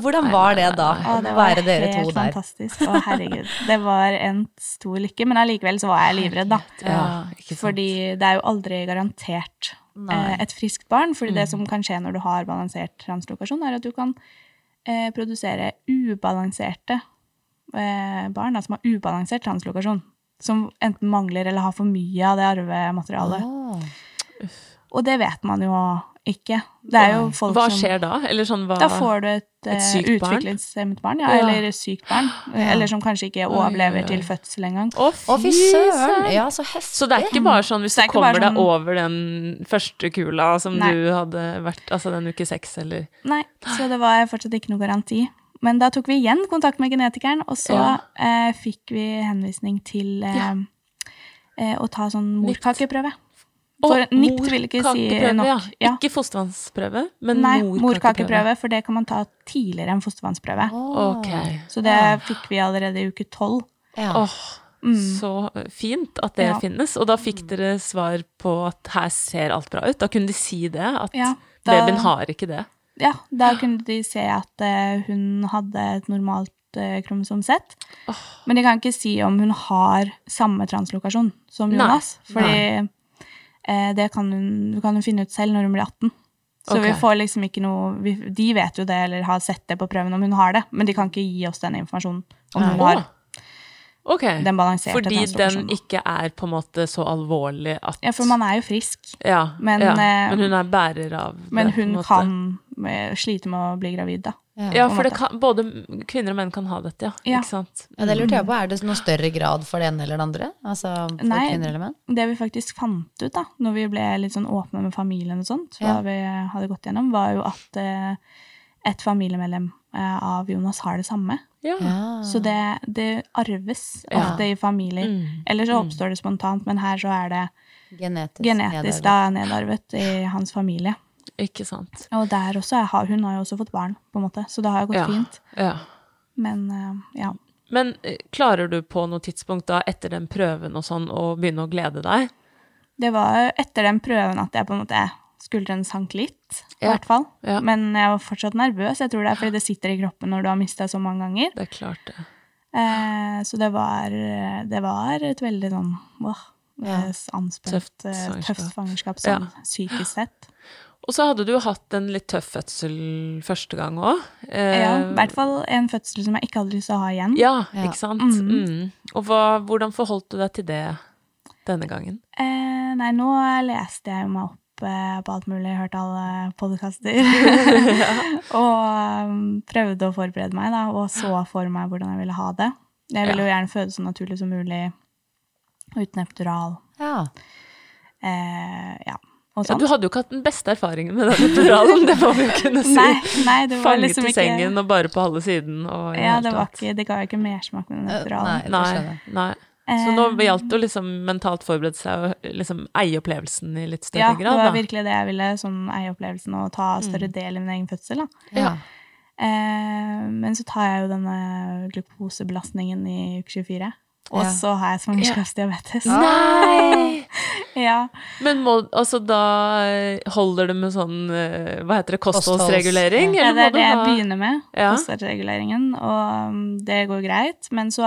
Speaker 3: hvordan var det da? Å
Speaker 2: det var
Speaker 3: være dere to
Speaker 2: helt fantastisk. Å, herregud. Det var en stor lykke, men allikevel så var jeg livredd, da.
Speaker 1: Ja, ikke sant.
Speaker 2: Fordi det er jo aldri garantert
Speaker 3: Nei.
Speaker 2: eh, et friskt barn. Fordi
Speaker 1: Mm.
Speaker 2: det som kan skje når du har balansert translokasjon, er at du kan eh, produsere ubalanserte eh, barn da, som har ubalansert translokasjon. Som enten mangler eller har for mye av det arvematerialet.
Speaker 3: Ah.
Speaker 2: Og det vet man jo ikke. Det er jo folk
Speaker 1: Hva
Speaker 2: som
Speaker 1: skjer da? Eller sånn, hva
Speaker 2: Da får du et,
Speaker 1: Et
Speaker 2: eh,
Speaker 1: sykt barn?
Speaker 2: utviklingshemmet barn, ja,
Speaker 1: Ja.
Speaker 2: eller sykt barn. Eller som kanskje ikke overlever
Speaker 1: oi, oi.
Speaker 2: til fødsel engang.
Speaker 1: Å,
Speaker 3: fy søren! Ja, så heftig.
Speaker 1: Så det er ikke bare sånn hvis du kommer
Speaker 2: sånn...
Speaker 1: deg over den første kula som
Speaker 2: Nei.
Speaker 1: du hadde vært Altså den uke seks, eller
Speaker 2: Nei, så det var fortsatt ikke noe garanti. Men da tok vi igjen kontakt med genetikeren, og så
Speaker 1: Ja.
Speaker 2: eh, fikk vi henvisning til eh,
Speaker 1: Ja.
Speaker 2: eh, å ta sånn morkakeprøve. For
Speaker 1: Og
Speaker 2: NIPT vil ikke si nok.
Speaker 1: Ja.
Speaker 2: Ja.
Speaker 1: Ikke fostervannsprøve, men
Speaker 2: Nei,
Speaker 1: morkakeprøve.
Speaker 2: morkakeprøve, for det kan man ta tidligere enn fostervannsprøve.
Speaker 1: Ok.
Speaker 2: Så det fikk vi allerede i uke tolv.
Speaker 3: Ja.
Speaker 1: Åh, så fint at det
Speaker 2: Mm. Ja.
Speaker 1: finnes. Og da fikk dere svar på at her ser alt bra ut. Da kunne de si det, at
Speaker 2: Ja, da-
Speaker 1: babyen har ikke det.
Speaker 2: Ja, da kunne de se at eh, hun hadde et normalt uh, Oh. Men de kan ikke si om hun har samme translokasjon som
Speaker 1: Nei.
Speaker 2: Jonas. Fordi eh, det kan hun, kan hun finne ut selv når hun blir 18. Så vi får liksom ikke noe vi, De vet jo det, eller har sett det på prøven om hun har det, men de kan ikke gi oss den informasjonen om hun har
Speaker 1: Åh. Ok.
Speaker 2: den balanserte
Speaker 1: Fordi den ikke er på en måte så alvorlig at
Speaker 2: Ja, for man er jo frisk.
Speaker 1: Ja,
Speaker 2: Men,
Speaker 1: ja.
Speaker 2: eh,
Speaker 1: men hun er bærer av det.
Speaker 2: Men hun kan eh, slite med å bli gravid, da.
Speaker 1: Ja,
Speaker 2: ja
Speaker 1: for det kan, både kvinner og menn kan ha dette, ja.
Speaker 2: Ja.
Speaker 1: Ikke sant?
Speaker 3: Ja, det lurte jeg på. Er det noe større grad for det ene eller det andre? Altså for
Speaker 2: Nei.
Speaker 3: kvinner eller menn?
Speaker 2: Det vi faktisk fant ut da, når vi ble litt sånn åpne med familien og sånt, hva
Speaker 3: Ja.
Speaker 2: vi hadde gått gjennom, var jo at eh, et familiemedlem eh, av Jonas har det samme.
Speaker 1: Ja.
Speaker 3: Ja.
Speaker 2: Så det, det arves
Speaker 1: Ja.
Speaker 2: ofte i familier.
Speaker 1: Mm.
Speaker 2: Eller så oppstår det spontant, men her så er det
Speaker 3: Genetisk,
Speaker 2: genetisk da nedarvet i hans familie.
Speaker 1: Ikke sant.
Speaker 2: Og der også, er- hun har jo også fått barn, på en måte, så det har jo gått
Speaker 1: Ja.
Speaker 2: fint.
Speaker 1: Ja.
Speaker 2: Men eh, ja.
Speaker 1: Men eh, klarer du på noe tidspunkt da, etter den prøven og sånn, å begynne å glede deg?
Speaker 2: Det var etter den prøven at jeg på en måte skulderen sank litt, i
Speaker 1: Ja.
Speaker 2: hvert fall.
Speaker 1: Ja.
Speaker 2: Men jeg var fortsatt nervøs. Jeg tror det er fordi det sitter i kroppen når du har mista så mange ganger.
Speaker 1: Det er klart det.
Speaker 2: Eh, så det var, det var et veldig sånn åh,
Speaker 3: Ja.
Speaker 2: eh, anspent,
Speaker 1: Tøft fangerskap,
Speaker 2: tøft fangerskap sånn
Speaker 1: Ja.
Speaker 2: psykisk sett.
Speaker 1: Og så hadde du hatt en litt tøff fødsel første gang òg.
Speaker 2: ja, I hvert fall en fødsel som jeg ikke hadde lyst til å ha igjen.
Speaker 1: Ja,
Speaker 3: Ja.
Speaker 1: ikke sant? Mm. Og hva, hvordan forholdt du deg til det denne gangen?
Speaker 2: Eh, nei, nå leste jeg meg opp eh, på alt mulig, hørte alle podkaster. og um, prøvde å forberede meg, da, og så for meg hvordan jeg ville ha det. Jeg ville jo gjerne føde så naturlig som mulig, uten epidural.
Speaker 3: Ja.
Speaker 2: Eh, ja, og
Speaker 1: Ja, du hadde jo ikke hatt den beste erfaringen med den epiduralen, det må vi jo kunne si.
Speaker 2: Nei, nei, det var
Speaker 1: Fanget
Speaker 2: liksom
Speaker 1: i
Speaker 2: ikke
Speaker 1: sengen og bare på halve siden. Og
Speaker 2: Ja, det, var ikke, det ga jo ikke mersmak med den
Speaker 3: Eh,
Speaker 2: epiduralen.
Speaker 3: nei.
Speaker 1: Nei, nei. Så nå gjaldt det å liksom mentalt forberede seg og liksom eie opplevelsen i litt større
Speaker 2: Ja, det var virkelig det jeg ville, sånn eie opplevelsen og ta større del i min egen fødsel. Da.
Speaker 3: Ja.
Speaker 2: Eh, men så tar jeg jo denne glukosebelastningen i uke 24. Og
Speaker 3: Ja.
Speaker 2: så har jeg svangerskapsdiabetes.
Speaker 1: Nei!
Speaker 2: Ja.
Speaker 1: Men må, altså da eh, holder det med sånn, eh, hva heter det, kostholdsregulering?
Speaker 2: ja, det er det jeg begynner med,
Speaker 1: Ja.
Speaker 2: kostholdsreguleringen, og um, det går greit. Men så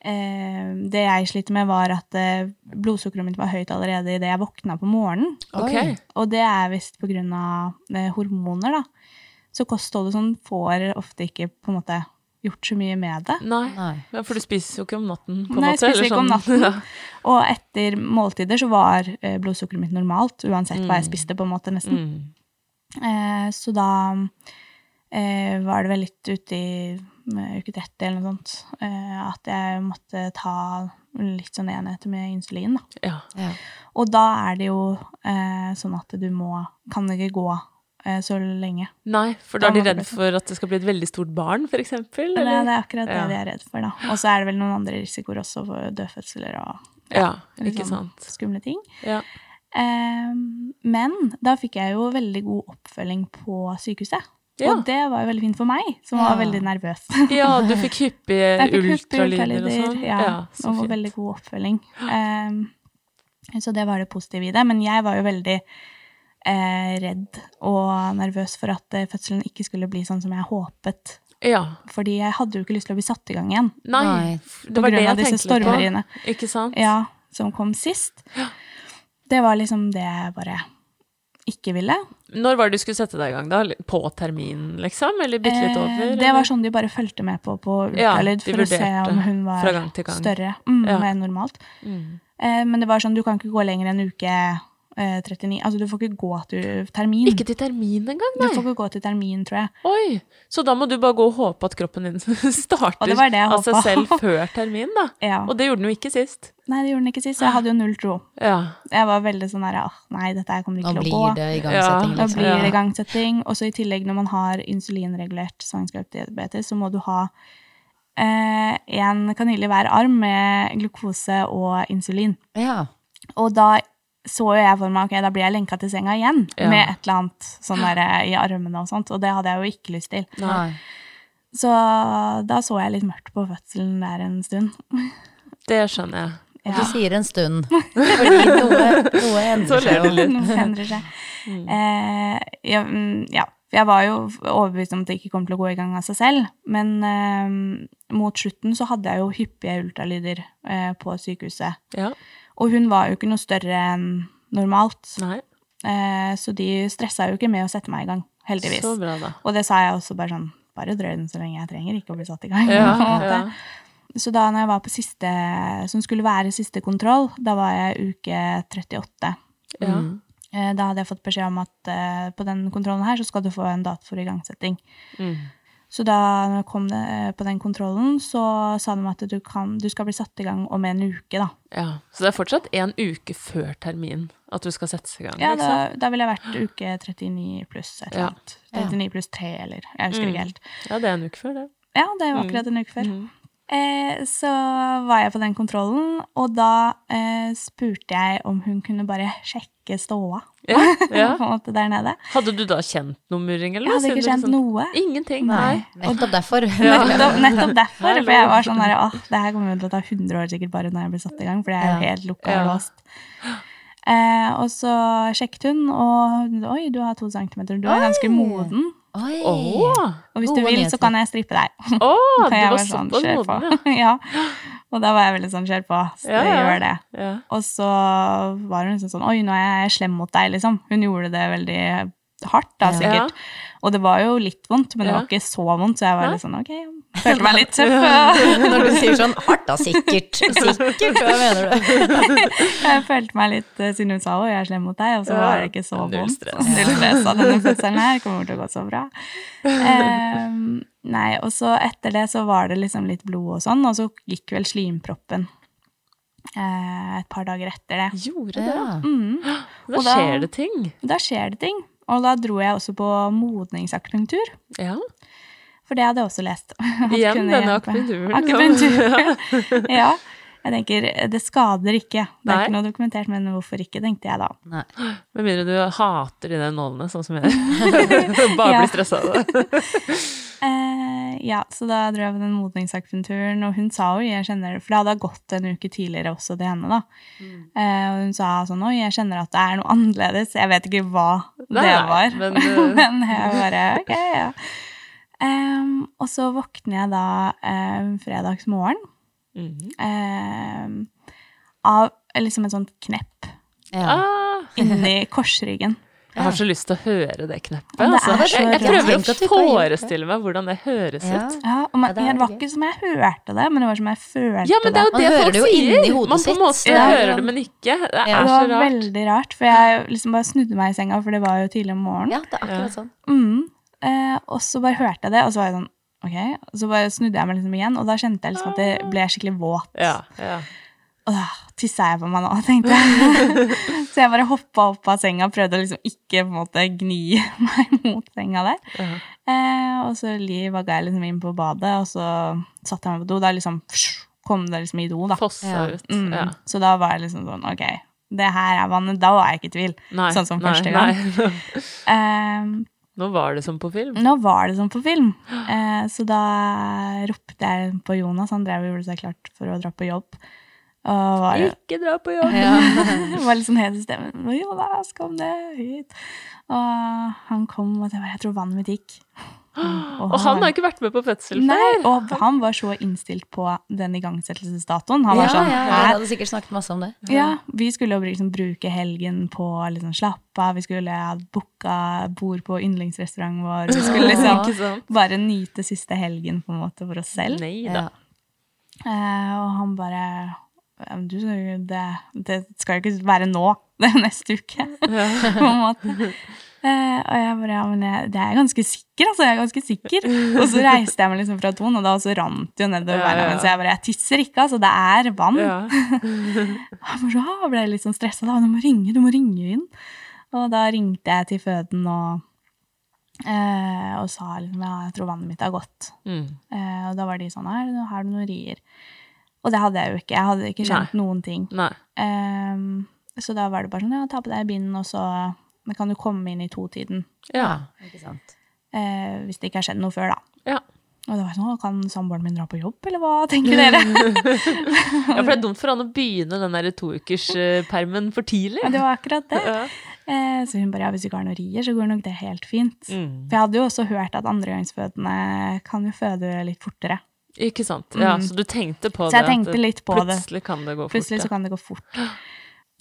Speaker 2: Det jeg sliter med, var at eh, blodsukkeret mitt var høyt allerede idet jeg våkna på morgenen.
Speaker 3: Okay.
Speaker 2: Og det er visst på grunn av eh, hormoner, da. Så kostholdet sånn får ofte ikke på en måte gjort så mye med det.
Speaker 1: Nei.
Speaker 3: Nei.
Speaker 1: For du spiser jo ikke om natten, på en
Speaker 2: Nei,
Speaker 1: måte.
Speaker 2: spiser
Speaker 1: eller
Speaker 2: ikke om
Speaker 1: natten.
Speaker 2: natten. Og etter måltider så var eh, blodsukkeret mitt normalt, uansett hva jeg spiste, på en måte, nesten.
Speaker 1: Mm.
Speaker 2: Eh, så da eh, var det vel litt ute i eh, uke 30 eller noe sånt, eh, at jeg måtte ta litt sånn enheter med insulin, da.
Speaker 1: Ja.
Speaker 3: Ja.
Speaker 2: Og da er det jo eh, sånn at du må Kan ikke gå eh, så lenge.
Speaker 1: Nei, for da er de redd
Speaker 2: sånn.
Speaker 1: for at det skal bli et veldig stort barn, for eksempel?
Speaker 2: Det, det er akkurat det
Speaker 1: Ja.
Speaker 2: de er redd for, da. Og så er det vel noen andre risikoer også for dødfødsler og
Speaker 1: Ja, ikke sant.
Speaker 2: sånn skumle ting.
Speaker 1: Ja.
Speaker 2: Eh, men da fikk jeg jo veldig god oppfølging på sykehuset.
Speaker 1: Ja.
Speaker 2: Og det var jo veldig fint for meg, som
Speaker 3: Ja.
Speaker 2: var veldig nervøs.
Speaker 1: ja, du fikk hyppige ultralyder og sånn?
Speaker 2: Ja,
Speaker 1: så
Speaker 2: og veldig god oppfølging. Um, så det var det positive i det. Men jeg var jo veldig eh, redd og nervøs for at eh, fødselen ikke skulle bli sånn som jeg håpet.
Speaker 1: Ja.
Speaker 2: Fordi jeg hadde jo ikke lyst til å bli satt i gang igjen.
Speaker 1: Nei, det
Speaker 2: På
Speaker 1: var det jeg
Speaker 2: av disse
Speaker 1: tenkte litt på.
Speaker 2: stormeriene.
Speaker 1: Ikke sant?
Speaker 2: Ja, som kom sist. Ja. Det var liksom det jeg bare ikke ville.
Speaker 1: Når var det du skulle sette deg i gang, da? På termin, liksom? Eller bitte litt over?
Speaker 2: Eh, det var sånn de bare fulgte med på på ultralyd
Speaker 1: ja,
Speaker 2: for å se om hun var
Speaker 1: gang gang.
Speaker 2: større mm,
Speaker 1: Ja.
Speaker 2: enn normalt.
Speaker 1: Mm.
Speaker 2: Eh, men det var sånn, du kan ikke gå lenger enn uke eh, 39. Altså, du får ikke gå til termin.
Speaker 1: Ikke til termin engang, nei?
Speaker 2: Du får ikke gå til termin, tror jeg.
Speaker 1: Oi, så da må du bare gå og håpe at kroppen din starter
Speaker 2: det det
Speaker 1: av seg selv før termin, da.
Speaker 2: Ja.
Speaker 1: Og det gjorde den jo ikke sist.
Speaker 2: Nei, det gjorde den ikke sist, så jeg hadde jo null tro.
Speaker 1: Ja.
Speaker 2: Jeg var veldig sånn der, ah, nei, dette her kommer
Speaker 3: Nå
Speaker 2: ikke til å
Speaker 3: blir
Speaker 2: gå.
Speaker 3: det igangsetting,
Speaker 2: Da
Speaker 3: liksom.
Speaker 2: blir det igangsetting. Og så i tillegg, når man har insulinregulert svangerskapsdiabetes, så må du ha eh, en kanyle i hver arm med glukose og insulin.
Speaker 3: Ja.
Speaker 2: Og da så jo jeg for meg ok, da blir jeg lenka til senga igjen
Speaker 1: Ja.
Speaker 2: med et eller annet sånn der, eh, i armene og sånt, og det hadde jeg jo ikke lyst til.
Speaker 3: Nei.
Speaker 2: Så da så jeg litt mørkt på fødselen der en stund.
Speaker 1: Det skjønner jeg.
Speaker 3: Og du sier en stund. Fordi noe, noe endrer seg jo.
Speaker 1: litt.
Speaker 2: Noe endrer seg. Eh, ja, mm, ja, jeg var jo overbevist om at det ikke kom til å gå i gang av seg selv, men eh, mot slutten så hadde jeg jo hyppige ultralyder eh, på sykehuset.
Speaker 1: Ja.
Speaker 2: Og hun var jo ikke noe større enn normalt, eh, så de stressa jo ikke med å sette meg i gang, heldigvis.
Speaker 1: så bra, da.
Speaker 2: Og det sa jeg også bare sånn, bare drøy den så lenge jeg trenger, ikke å bli satt i gang.
Speaker 1: Ja, ja.
Speaker 2: Så da når jeg var på siste, som skulle være siste kontroll, da var jeg uke 38.
Speaker 1: Ja.
Speaker 2: Eh, Da hadde jeg fått beskjed om at uh, på den kontrollen her så skal du få en dato for igangsetting.
Speaker 1: Mm.
Speaker 2: Så da når jeg kom det, eh, på den kontrollen, så sa de at du, kan, du skal bli satt i gang om en uke, da.
Speaker 1: ja. Så det er fortsatt en uke før termin at du skal settes i gang?
Speaker 2: Ja, da, da ville jeg vært uke 39 pluss et eller
Speaker 1: Ja.
Speaker 2: 39 pluss 3, eller jeg husker
Speaker 1: Mm.
Speaker 2: ikke helt.
Speaker 1: ja, det er en uke før, det.
Speaker 2: Ja, det var akkurat en uke før. Eh, så var jeg på den kontrollen, og da eh, spurte jeg om hun kunne bare sjekke ståa
Speaker 1: Ja, ja.
Speaker 2: på en måte der nede.
Speaker 1: Hadde du da kjent noe murring, eller?
Speaker 2: Jeg hadde ikke kjent
Speaker 1: liksom-
Speaker 2: noe.
Speaker 1: Ingenting?
Speaker 3: Nei,
Speaker 1: Nei.
Speaker 3: nettopp derfor.
Speaker 2: Nettopp, nettopp derfor. For jeg var sånn der, åh, det her kommer jo til å ta 100 år sikkert bare når jeg blir satt i gang, for det er jo helt lukka og låst. Eh, og så sjekket hun, og oi, du har to centimeter, du er ganske moden.
Speaker 3: Oi.
Speaker 1: Oh,
Speaker 2: Og hvis du vil, så kan jeg strippe deg.
Speaker 1: Å,
Speaker 2: Og
Speaker 1: du var
Speaker 2: sånn, på.
Speaker 1: moden, ja.
Speaker 2: ja. Og da var jeg veldig sånn, kjør på, så
Speaker 1: Ja,
Speaker 2: gjør det.
Speaker 1: ja.
Speaker 2: Og så var hun liksom sånn, oi, nå er jeg slem mot deg, liksom. Hun gjorde det veldig hardt, da, sikkert. Og det var jo litt vondt, men det var ikke så vondt, så jeg var litt sånn, ok, følte meg litt tøff.
Speaker 3: Når du sier sånn hardt, da sikkert. Sikkert, hva mener du?
Speaker 2: Jeg følte meg litt, eh, siden hun sa å, jeg er slem mot deg, og så var det ikke så vondt.
Speaker 1: Null stress.
Speaker 2: Null stress av denne fødselen her, kommer til å gå så bra. Um, nei, og så etter det så var det liksom litt blod og sånn, og så gikk vel slimproppen eh, et par dager etter det.
Speaker 1: Gjorde det?
Speaker 3: Ja.
Speaker 2: Mm.
Speaker 1: Da- skjer det ting.
Speaker 2: Da skjer det ting. Og da dro jeg også på modningsakupunktur,
Speaker 1: Ja.
Speaker 2: for det hadde jeg også lest.
Speaker 1: Igjen denne akupunkturen.
Speaker 2: Akupunktur. ja. Jeg tenker, det skader ikke. Det er
Speaker 1: Nei.
Speaker 2: ikke noe dokumentert, men hvorfor ikke, tenkte jeg da.
Speaker 3: Nei.
Speaker 1: Med mindre du hater de der nålene, sånn som jeg gjør. Bare
Speaker 2: Ja.
Speaker 1: blir stressa av det.
Speaker 2: Eh, ja, så da dro jeg på den modningsakupunkturen, og hun sa jo, jeg kjenner det, for det hadde gått en uke tidligere også til henne da. Eh, og hun sa sånn, oi, jeg kjenner at det er noe annerledes. Jeg vet ikke hva
Speaker 1: Nei,
Speaker 2: det var.
Speaker 1: men, uh...
Speaker 2: Men jeg bare, ok, ja. Um, og så våkner jeg da um, fredagsmorgen
Speaker 1: Mhm.
Speaker 2: eh, av liksom en sånn knepp
Speaker 3: Ja.
Speaker 1: Ah,
Speaker 2: inni korsryggen.
Speaker 1: jeg har så lyst til å høre det kneppet.
Speaker 2: Ja, det
Speaker 1: Altså. Jeg, jeg prøver å forestille meg hvordan det høres
Speaker 3: Ja.
Speaker 1: ut.
Speaker 2: Ja, og man,
Speaker 3: Ja, det
Speaker 2: var ikke som jeg hørte det, men det var som jeg følte
Speaker 1: Ja, men det er jo
Speaker 3: Man
Speaker 1: det
Speaker 3: hører
Speaker 1: folk
Speaker 3: det jo inni hodet
Speaker 1: Man på en måte
Speaker 2: Ja.
Speaker 1: hører det, men ikke. Det er
Speaker 3: Ja.
Speaker 2: det. var veldig rart, for jeg liksom bare snudde meg i senga, for det var jo tidlig om morgenen.
Speaker 3: ja, det er akkurat sånn.
Speaker 2: Mm. Eh, og så bare hørte jeg det, og så var jeg sånn, ok. Så bare snudde jeg meg liksom igjen, og da kjente jeg liksom at det ble skikkelig våt.
Speaker 1: Ja, ja.
Speaker 2: Og da tissa jeg på meg nå, tenkte jeg. så jeg bare hoppa opp av senga og prøvde å liksom ikke på en måte gni meg mot senga der.
Speaker 1: Ja.
Speaker 2: Eh, og så li- vagga jeg liksom inn på badet, og så satte jeg meg på do. Da liksom kom det liksom i do, da.
Speaker 1: Fossa
Speaker 3: Ja.
Speaker 1: ut.
Speaker 2: Mm.
Speaker 1: Ja.
Speaker 2: Så da var jeg liksom sånn, ok, det her er vannet. Da var jeg ikke i tvil.
Speaker 1: Nei,
Speaker 2: Sånn som
Speaker 1: nei,
Speaker 2: første gang.
Speaker 1: Nei. Nå var det som på film.
Speaker 2: nå var det som på film. Eh, så da ropte jeg på Jonas, han drev og gjorde seg klart for å dra på jobb. Var,
Speaker 1: Ikke dra på jobb.
Speaker 2: var litt sånn helt i stemmen. Jonas, kom ned hit. Og han kom, og jeg bare, jeg tror vannet mitt gikk.
Speaker 1: Og han har ikke vært med på fødsel
Speaker 2: Nei,
Speaker 1: før.
Speaker 2: og han var så innstilt på den igangsettelsesdatoen. Han var
Speaker 3: Ja,
Speaker 2: sånn,
Speaker 3: ja, ja, hadde sikkert snakket masse om det.
Speaker 2: Ja, vi skulle jo liksom bruke helgen på å liksom slappe av. Vi skulle ha booka bord på yndlingsrestauranten vår. Vi skulle liksom bare nyte siste helgen på en måte for oss selv.
Speaker 1: Nei
Speaker 3: Ja.
Speaker 1: da.
Speaker 2: Eh, og han bare du, det, det skal jo ikke være nå, det er neste uke, på en måte. Eh, og jeg bare, ja, men jeg, det er jeg ganske sikker, altså, jeg er ganske sikker. Og så reiste jeg meg liksom fra toen, og da også rant det jo nedover
Speaker 1: Ja,
Speaker 2: beina,
Speaker 1: ja.
Speaker 2: så jeg bare, jeg tisser ikke, altså, det er vann.
Speaker 1: Ja.
Speaker 2: jeg bare, «Ah», ble litt sånn stresset da, du må ringe, du må ringe inn. Og da ringte jeg til føden og, eh, og sa liksom, ja, jeg tror vannet mitt har gått.
Speaker 1: Mm.
Speaker 2: Eh, og da var de sånn, her, har du noen rier? Og det hadde jeg jo ikke, jeg hadde ikke skjønt noen ting.
Speaker 1: Nei.
Speaker 2: Ehm, Så da var det bare sånn, ja, ta på deg bind, og så kan du komme inn i to-tiden.
Speaker 1: Ja.
Speaker 3: Ikke sant.
Speaker 2: Eh, hvis det ikke har skjedd noe før, da.
Speaker 1: Ja.
Speaker 2: Og det var sånn, kan samboeren min dra på jobb, eller hva tenker dere?
Speaker 1: ja, for det er dumt for han å begynne den der toukerspermen for tidlig.
Speaker 2: Ja, det var akkurat det.
Speaker 1: Ja.
Speaker 2: Eh, så hun bare, ja, hvis du ikke har noen rier, så går nok det helt fint.
Speaker 1: Mm.
Speaker 2: For jeg hadde jo også hørt at andregangsfødende kan jo føde litt fortere.
Speaker 1: Ikke sant. Ja, så du tenkte på
Speaker 2: det. Så jeg
Speaker 1: det?
Speaker 2: tenkte litt på det.
Speaker 1: Plutselig kan det gå fort.
Speaker 2: Plutselig så kan det gå fort.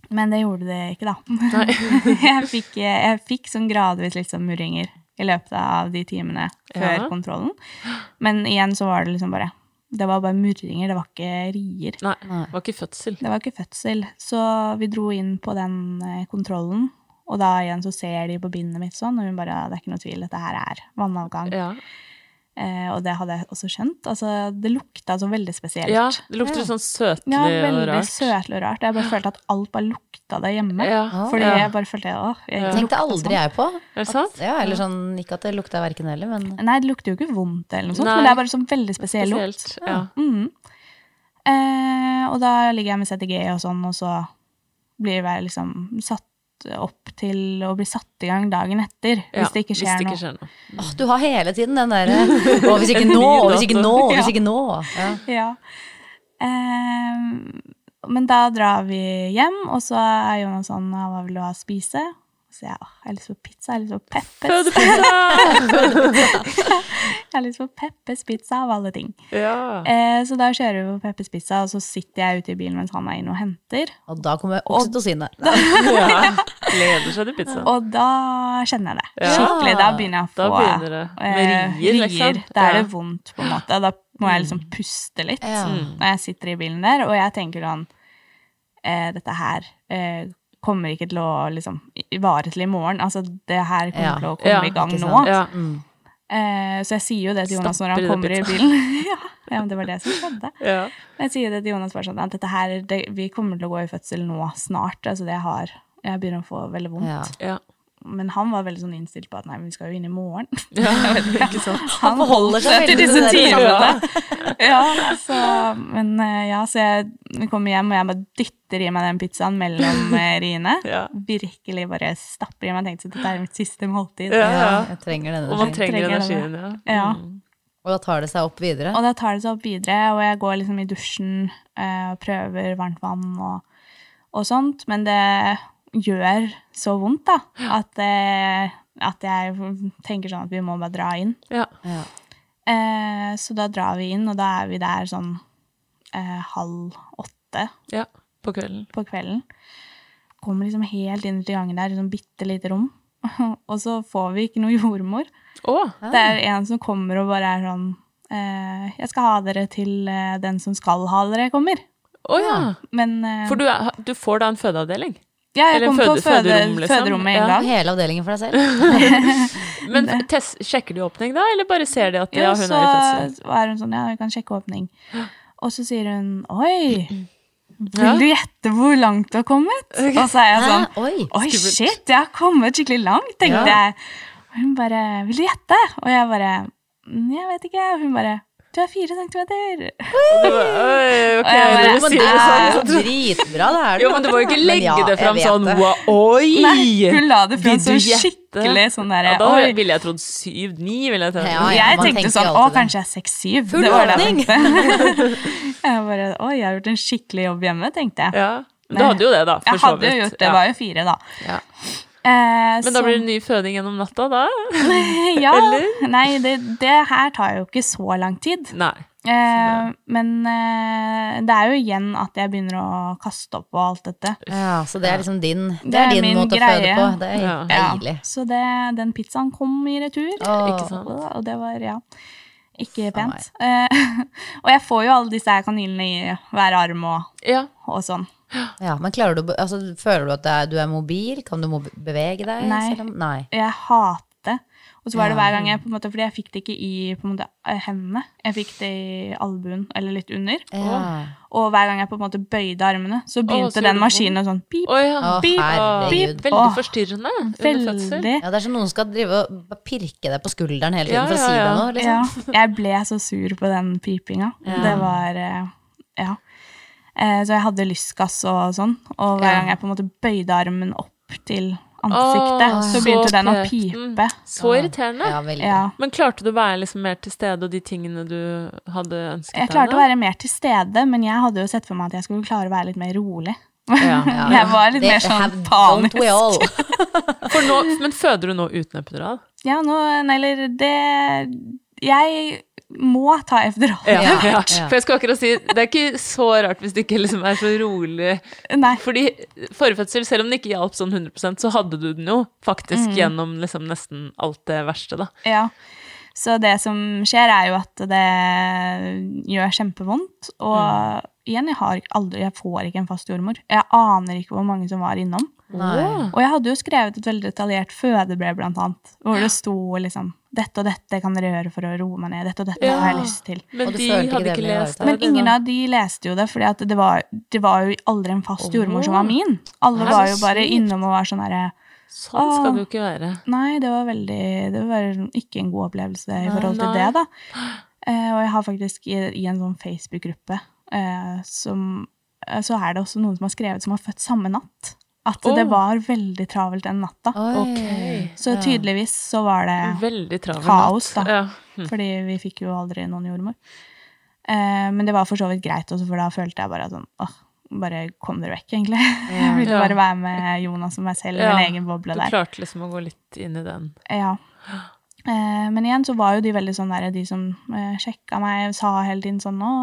Speaker 2: Men det gjorde det ikke, da. Jeg, fikk, jeg fikk sånn gradvis litt sånn murringer i løpet av de timene før
Speaker 1: Ja.
Speaker 2: kontrollen. Men igjen så var det liksom bare Det var bare murringer, det var ikke rier.
Speaker 1: Nei, det var ikke fødsel.
Speaker 2: Det var ikke fødsel. Så vi dro inn på den eh, kontrollen, og da igjen så ser de på bindet mitt sånn, og hun bare Det er ikke noe tvil, dette her er vannavgang.
Speaker 1: Ja.
Speaker 2: Eh, og det hadde jeg også skjønt. Altså, det lukta så veldig spesielt.
Speaker 1: ja, det lukter sånn søtlig
Speaker 2: Ja,
Speaker 1: og
Speaker 2: veldig søtlig og rart. Jeg bare følte at alt bare lukta det hjemme.
Speaker 1: Ja,
Speaker 2: Fordi
Speaker 1: ja.
Speaker 2: jeg bare følte åh, jeg
Speaker 3: Det tenkte aldri
Speaker 2: sånn.
Speaker 3: jeg på.
Speaker 1: Er det sant?
Speaker 3: Ja, eller sånn, Ikke at det lukta verken heller, men
Speaker 2: Nei, det lukter jo ikke vondt, eller noe sånt,
Speaker 1: Nei.
Speaker 2: men det er bare sånn veldig spesiell lukt.
Speaker 1: Spesielt. Ja.
Speaker 2: Mm. Eh, og da ligger jeg med CTG og sånn, og så blir jeg liksom satt opp til å bli satt i gang dagen etter,
Speaker 1: Ja,
Speaker 2: hvis det ikke skjer noe.
Speaker 1: skjer noe.
Speaker 3: Oh, du har hele tiden den derre Å, hvis ikke nå, hvis ikke nå, hvis ikke nå. Ja.
Speaker 2: Ja. Um, men da drar vi hjem, og så er Jonas sånn «Ja, Hva vil du ha å spise? Så sier jeg «Åh, jeg har lyst på pizza. Jeg har lyst på Peppers. jeg har lyst på Peppes pizza av alle ting.
Speaker 1: Ja.
Speaker 2: Eh, så da kjører vi på Peppes pizza, og så sitter jeg ute i bilen mens han er inne og henter.
Speaker 3: Og da kommer oksytocinet.
Speaker 1: ja. Gleder seg til pizza.
Speaker 2: Og da kjenner jeg det.
Speaker 1: Ja.
Speaker 2: Skikkelig. Da begynner jeg å
Speaker 1: Da
Speaker 2: få
Speaker 1: begynner det. Med
Speaker 2: eh,
Speaker 1: rier, liksom.
Speaker 2: Da er det vondt, på en måte. Da må jeg liksom puste litt
Speaker 3: Ja.
Speaker 2: når jeg sitter i bilen der, og jeg tenker sånn eh, Dette her eh, kommer ikke til å liksom vare til i morgen. Altså, det her kommer
Speaker 3: Ja.
Speaker 2: til å komme
Speaker 1: Ja,
Speaker 2: i gang nå.
Speaker 1: Ja.
Speaker 3: Mm.
Speaker 2: Eh, så jeg sier jo det til Jonas når han kommer i bilen. ja, men det var det som skjedde.
Speaker 1: Ja.
Speaker 2: Jeg sier det til Jonas bare sånn at dette her, det, vi kommer til å gå i fødsel nå snart. Altså det har Jeg begynner å få veldig vondt.
Speaker 3: Ja.
Speaker 2: Men han var veldig sånn innstilt på at nei, men vi skal jo inn i morgen.
Speaker 1: ja. Ikke sant.
Speaker 2: Han
Speaker 3: forholder seg
Speaker 2: til disse timene. ja, så, men eh, ja, så jeg vi kommer hjem, og jeg bare dytter i meg den pizzaen mellom eh, riene.
Speaker 1: Ja.
Speaker 2: Virkelig bare stapper i meg. Tenkte at dette er mitt siste måltid.
Speaker 1: Ja, ja.
Speaker 3: Ja, jeg trenger denne
Speaker 1: Og man trenger
Speaker 2: Trenger
Speaker 1: energien, ja.
Speaker 2: Ja.
Speaker 1: Mm.
Speaker 3: Og da tar det seg opp videre.
Speaker 2: Og da tar det seg opp videre, og jeg går liksom i dusjen eh, og prøver varmt vann og, og sånt, men det gjør så vondt, da, at, eh, at jeg tenker sånn at vi må bare dra inn.
Speaker 1: Ja.
Speaker 3: Ja.
Speaker 2: Eh, så da drar vi inn, og da er vi der sånn eh, halv åtte
Speaker 1: ja. På kvelden.
Speaker 2: på kvelden. Kommer liksom helt inn til gangen der, i sånn bitte lite rom. og så får vi ikke noe jordmor.
Speaker 1: Å!
Speaker 2: Det er en som kommer og bare er sånn eh, Jeg skal ha dere til eh, den som skal ha dere, kommer.
Speaker 1: Å ja.
Speaker 2: Men eh,
Speaker 1: For du, er, du får da en fødeavdeling?
Speaker 2: Ja, jeg kom føde, på
Speaker 1: føde-
Speaker 2: føde,
Speaker 1: føderom, liksom.
Speaker 2: føderommet en
Speaker 1: Ja.
Speaker 2: gang.
Speaker 3: Hele avdelingen for deg selv.
Speaker 1: Men test, sjekker de åpning da, eller bare ser de at ja, hun
Speaker 2: så
Speaker 1: er i fødsel?
Speaker 2: er hun sånn Ja, vi kan sjekke åpning. Og så sier hun Oi, vil
Speaker 1: Ja.
Speaker 2: du gjette hvor langt du har kommet? Og så er jeg sånn
Speaker 3: Hæ? Oi.
Speaker 2: Oi, shit, jeg har kommet skikkelig langt, tenkte
Speaker 3: Ja.
Speaker 2: jeg. Og hun bare Vil du gjette? Og jeg bare «Mm, Jeg vet ikke. Og hun bare Du er fire centimeter.
Speaker 1: Det var, oi, ok,
Speaker 2: jeg bare,
Speaker 1: du
Speaker 3: Men
Speaker 1: sier
Speaker 3: det
Speaker 1: det
Speaker 3: er
Speaker 1: sånn.
Speaker 3: så dritbra, det er det.
Speaker 1: Jo, men du må jo ikke legge
Speaker 3: ja,
Speaker 1: det
Speaker 3: jeg
Speaker 1: fram sånn
Speaker 3: det.
Speaker 1: wow, oi!
Speaker 2: Nei, hun la det fram
Speaker 1: du
Speaker 2: så skikkelig sånn derre
Speaker 1: Ja, da
Speaker 2: Oi.
Speaker 1: ville jeg trodd syv-ni, ville jeg trodd.
Speaker 3: Ja, ja.
Speaker 2: Jeg tenkte sånn Å, kanskje jeg er seks-syv.
Speaker 3: Full
Speaker 2: Det var det jeg tenkte. jeg bare Oi, jeg har gjort en skikkelig jobb hjemme, tenkte jeg.
Speaker 1: Ja. Du hadde jo det, da, for
Speaker 2: Jeg
Speaker 1: så
Speaker 2: hadde jo gjort det. Det
Speaker 1: Ja.
Speaker 2: var jo fire, da.
Speaker 1: Ja.
Speaker 2: Eh,
Speaker 1: Men da
Speaker 2: så-
Speaker 1: blir det ny føding gjennom natta, da?
Speaker 2: ja,
Speaker 1: eller?
Speaker 2: Nei, det, det her tar jo ikke så lang tid.
Speaker 1: Nei.
Speaker 2: Eh, men eh, det er jo igjen at jeg begynner å kaste opp og alt dette.
Speaker 3: Ja, så det er liksom din, det
Speaker 2: Det er
Speaker 3: er din
Speaker 2: måte
Speaker 3: måte å føde på. Det er
Speaker 1: Ja.
Speaker 3: deilig.
Speaker 2: Så det, den pizzaen kom i retur.
Speaker 3: Åh.
Speaker 1: Ikke sant?
Speaker 2: Og det var, ja, ikke pent. Ah, og jeg får jo alle disse her kaninene i hver arm og,
Speaker 1: Ja.
Speaker 2: og sånn.
Speaker 3: Ja, men du, altså, føler du at det er, du er mobil? Kan du bevege deg?
Speaker 2: Nei.
Speaker 3: selv om- Nei.
Speaker 2: Jeg hater. Og så var det hver gang jeg på en måte, Fordi jeg fikk det ikke i på en måte, eh, hendene. Jeg fikk det i albuen, eller litt under.
Speaker 3: Ja.
Speaker 2: Og hver gang jeg på en måte bøyde armene, så begynte
Speaker 1: så
Speaker 2: den maskinen sånn pip,
Speaker 1: Å ja.
Speaker 2: Pip, pip.
Speaker 1: Veldig
Speaker 2: Åh,
Speaker 1: forstyrrende under fødsel.
Speaker 2: Veldig.
Speaker 3: Ja, det er som noen skal drive og pirke deg på skulderen hele tiden
Speaker 1: Ja,
Speaker 3: for å
Speaker 1: ja,
Speaker 3: si
Speaker 1: ja.
Speaker 3: deg noe. Liksom.
Speaker 2: Ja, jeg ble så sur på den pipinga. Det var eh, Ja. Eh, så jeg hadde lystgass og sånn. Og hver gang jeg på en måte bøyde armen opp til ansiktet,
Speaker 1: Åh,
Speaker 2: så begynte den å pipe.
Speaker 1: Så irriterende.
Speaker 3: Ja.
Speaker 2: Ja.
Speaker 1: Men klarte du å være liksom mer til stede og de tingene du hadde ønsket
Speaker 2: Jeg klarte å være mer til stede, men jeg hadde jo sett for meg at jeg skulle klare å være litt mer rolig.
Speaker 1: Ja.
Speaker 2: Jeg var litt
Speaker 3: Det
Speaker 2: mer sånn panisk.
Speaker 1: Nå, men føder du nå uten epidural?
Speaker 2: Ja, nå Nei, eller det Jeg må ta epidural.
Speaker 1: Ja,
Speaker 3: Ja.
Speaker 1: For jeg skal akkurat si, det er ikke så rart hvis du ikke liksom er så rolig.
Speaker 2: Nei.
Speaker 1: Fordi forfødsel, selv om det ikke hjalp sånn 100% så hadde du den jo faktisk
Speaker 2: Mm.
Speaker 1: gjennom liksom nesten alt det verste, da.
Speaker 2: Ja. Så det som skjer, er jo at det gjør kjempevondt. Og igjen, jeg, har aldri, jeg får ikke en fast jordmor. Jeg aner ikke hvor mange som var innom.
Speaker 3: Nei.
Speaker 2: Og jeg hadde jo skrevet et veldig detaljert fødebrev, blant annet, hvor det sto liksom Dette og dette kan dere gjøre for å roe meg ned. Dette og dette
Speaker 1: Ja.
Speaker 2: har jeg lyst til.
Speaker 1: Men de hadde ikke lest
Speaker 3: det.
Speaker 2: Men ingen av de leste jo det, for det var, det var jo aldri en fast jordmor som var min. Alle var jo bare innom og var sånn herre
Speaker 1: Sånn skal det jo ikke være.
Speaker 2: Nei, det var veldig Det var ikke en god opplevelse i forhold til
Speaker 1: nei.
Speaker 2: det, da. Eh, og jeg har faktisk i, i en sånn Facebook-gruppe som eh, Så er det også noen som har skrevet som har født samme natt. At
Speaker 1: oh.
Speaker 2: det var veldig travelt den natta.
Speaker 3: Okay.
Speaker 1: Ok.
Speaker 2: Så tydeligvis så var det kaos,
Speaker 1: natt.
Speaker 2: da.
Speaker 1: Ja. Hm.
Speaker 2: Fordi vi fikk jo aldri noen jordmor. Eh, men det var for så vidt greit også, for da følte jeg bare sånn åh, bare kom dere vekk, egentlig. Jeg ville
Speaker 1: Ja.
Speaker 2: bare være med Jonas og meg selv i
Speaker 1: Ja,
Speaker 2: min egen boble der.
Speaker 1: Du klarte liksom å gå litt inn i den.
Speaker 2: Ja. Eh, men igjen så var jo de veldig sånn der, de som eh, sjekka meg, sa hele tiden sånn Å,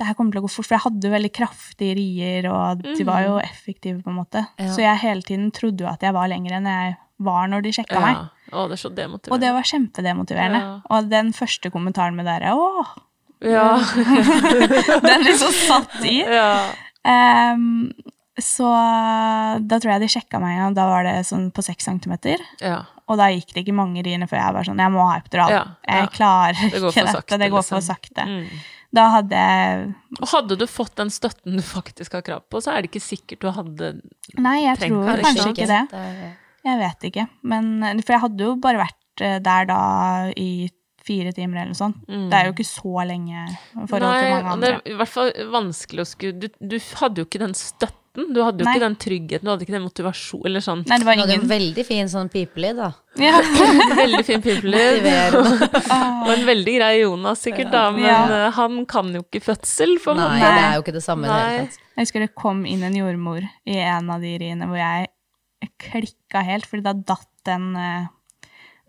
Speaker 2: det her kommer til å gå fort. For jeg hadde jo veldig kraftige rier, og de var jo effektive, på en måte.
Speaker 3: Ja.
Speaker 2: Så jeg hele tiden trodde jo at jeg var lenger enn jeg var når de sjekka meg.
Speaker 1: Å, det er så demotiverende.
Speaker 2: Og det var kjempedemotiverende.
Speaker 1: Ja.
Speaker 2: Og den første kommentaren med dere Å,
Speaker 1: Ja.
Speaker 2: den liksom satt i.
Speaker 1: ja.
Speaker 2: Um, så da tror jeg de sjekka meg og. Da var det sånn på seks centimeter.
Speaker 1: ja.
Speaker 2: Og da gikk det ikke mange riene før jeg var sånn Jeg må ha epidural.
Speaker 1: Ja, ja.
Speaker 2: Jeg klarer
Speaker 1: Det går
Speaker 2: ikke
Speaker 1: for
Speaker 2: dette.
Speaker 1: sakte,
Speaker 2: det går
Speaker 1: liksom.
Speaker 2: for sakte.
Speaker 1: Mm.
Speaker 2: Da hadde jeg
Speaker 1: Og hadde du fått den støtten du faktisk har krav på, så er det ikke sikkert du hadde
Speaker 2: Nei, jeg
Speaker 1: Trenger
Speaker 2: tror
Speaker 1: kanskje
Speaker 2: kanskje
Speaker 1: ikke.
Speaker 2: det. Jeg vet ikke. Men, for jeg hadde jo bare vært eh, der da i fire timer eller noe sånt. Det er jo ikke så lenge i forhold til
Speaker 1: Mm. Nei,
Speaker 2: mange
Speaker 1: og det er i hvert fall vanskelig å skulle du, du hadde jo ikke den støtten. Du hadde jo
Speaker 2: Nei.
Speaker 1: ikke den tryggheten, du hadde ikke den motivasjonen Eller sånn
Speaker 2: Nei, det var
Speaker 3: Du hadde en veldig fin sånn pipelyd, da.
Speaker 2: ja.
Speaker 1: veldig fin pipelyd. Og en veldig grei Jonas, sikkert, da, men
Speaker 2: Ja.
Speaker 1: eh, han kan jo ikke fødsel, for en
Speaker 3: Nei, det er jo ikke det samme i det hele tatt.
Speaker 2: Jeg husker det kom inn en jordmor i en av de riene hvor jeg klikka helt, fordi da datt den eh,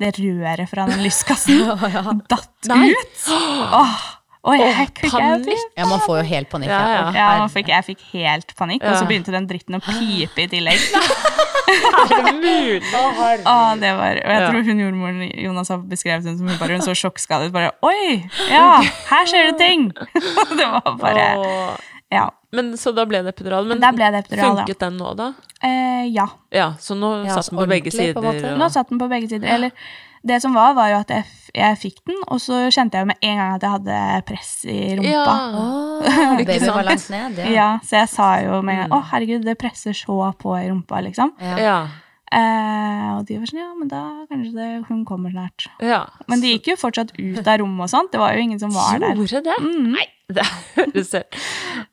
Speaker 2: det røret fra den lyskassen datt ut. Åh, og jeg.
Speaker 3: Ja, man får jo helt panikk.
Speaker 1: Ja, ja.
Speaker 2: Ja, man fikk, jeg fikk helt panikk, og så begynte den dritten å pipe i tillegg.
Speaker 1: ah, det?
Speaker 2: Åh, det var, og jeg tror hun jordmoren Jonas har beskrevet hun som hun bare hun så sjokkskadet. Bare Oi! Ja, her skjer det ting! det var bare Ja.
Speaker 1: Men Så da ble det epidural. Men
Speaker 2: ble det epidural, ja.
Speaker 1: funket den nå, da?
Speaker 2: Eh, ja.
Speaker 1: Ja, så nå
Speaker 3: Ja,
Speaker 1: satt den på begge
Speaker 3: på
Speaker 1: sider.
Speaker 3: måte.
Speaker 2: Nå satt den på begge sider. Eller det som var, var jo at jeg, f- jeg fikk den, og så kjente jeg jo med en gang at jeg hadde press i rumpa.
Speaker 1: Ja.
Speaker 3: oh,
Speaker 1: Ikke
Speaker 3: baby
Speaker 1: sant?
Speaker 3: var langt ned, ja.
Speaker 2: Ja, så jeg sa jo med en gang Å, herregud, det presser så på i rumpa, liksom.
Speaker 3: Ja.
Speaker 1: ja.
Speaker 2: Eh, og de var sånn Ja, men da kanskje det, hun kommer snart.
Speaker 1: ja.
Speaker 2: Men de gikk jo fortsatt ut av rommet og sånt. Det var jo ingen som var der.
Speaker 1: Gjorde det?
Speaker 2: Mm.
Speaker 1: Nei, det høres helt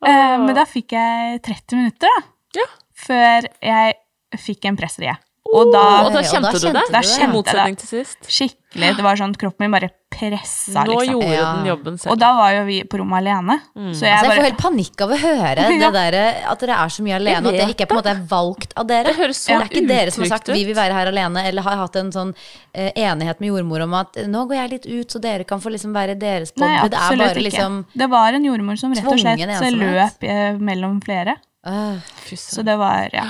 Speaker 2: Eh, men da fikk jeg 30 minutter, da.
Speaker 1: Ja.
Speaker 2: Før jeg fikk en pressrie. Og da
Speaker 1: Og da
Speaker 3: og da
Speaker 1: kjente du
Speaker 3: kjente
Speaker 1: det?
Speaker 2: Da kjente
Speaker 1: I
Speaker 2: jeg
Speaker 1: motsetning til sist?
Speaker 2: skikkelig Det var sånn at kroppen min bare pressa,
Speaker 1: Nå
Speaker 2: liksom.
Speaker 1: gjorde
Speaker 3: Ja.
Speaker 1: den jobben selv.
Speaker 2: Og da var jo vi på rommet alene. Så jeg
Speaker 3: Altså, jeg får
Speaker 2: bare
Speaker 3: helt panikk av å høre det der, at dere er så mye alene, og at det
Speaker 1: vet
Speaker 3: ikke er på en måte er valgt av dere.
Speaker 1: Det høres så
Speaker 3: det er ikke dere som har sagt
Speaker 1: utrygt ut.
Speaker 3: 'vi vil være her alene', eller har hatt en sånn eh, enighet med jordmor om at 'nå går jeg litt ut, så dere kan få liksom være deres
Speaker 2: Nei.
Speaker 3: Det er
Speaker 2: absolutt
Speaker 3: bare
Speaker 2: ikke.
Speaker 3: liksom
Speaker 2: Det var en jordmor som rett og slett
Speaker 3: tvungen ensomhet.
Speaker 2: løp eh, mellom flere.
Speaker 3: øh,
Speaker 1: Fy
Speaker 2: Så
Speaker 1: søren.
Speaker 2: det var Ja.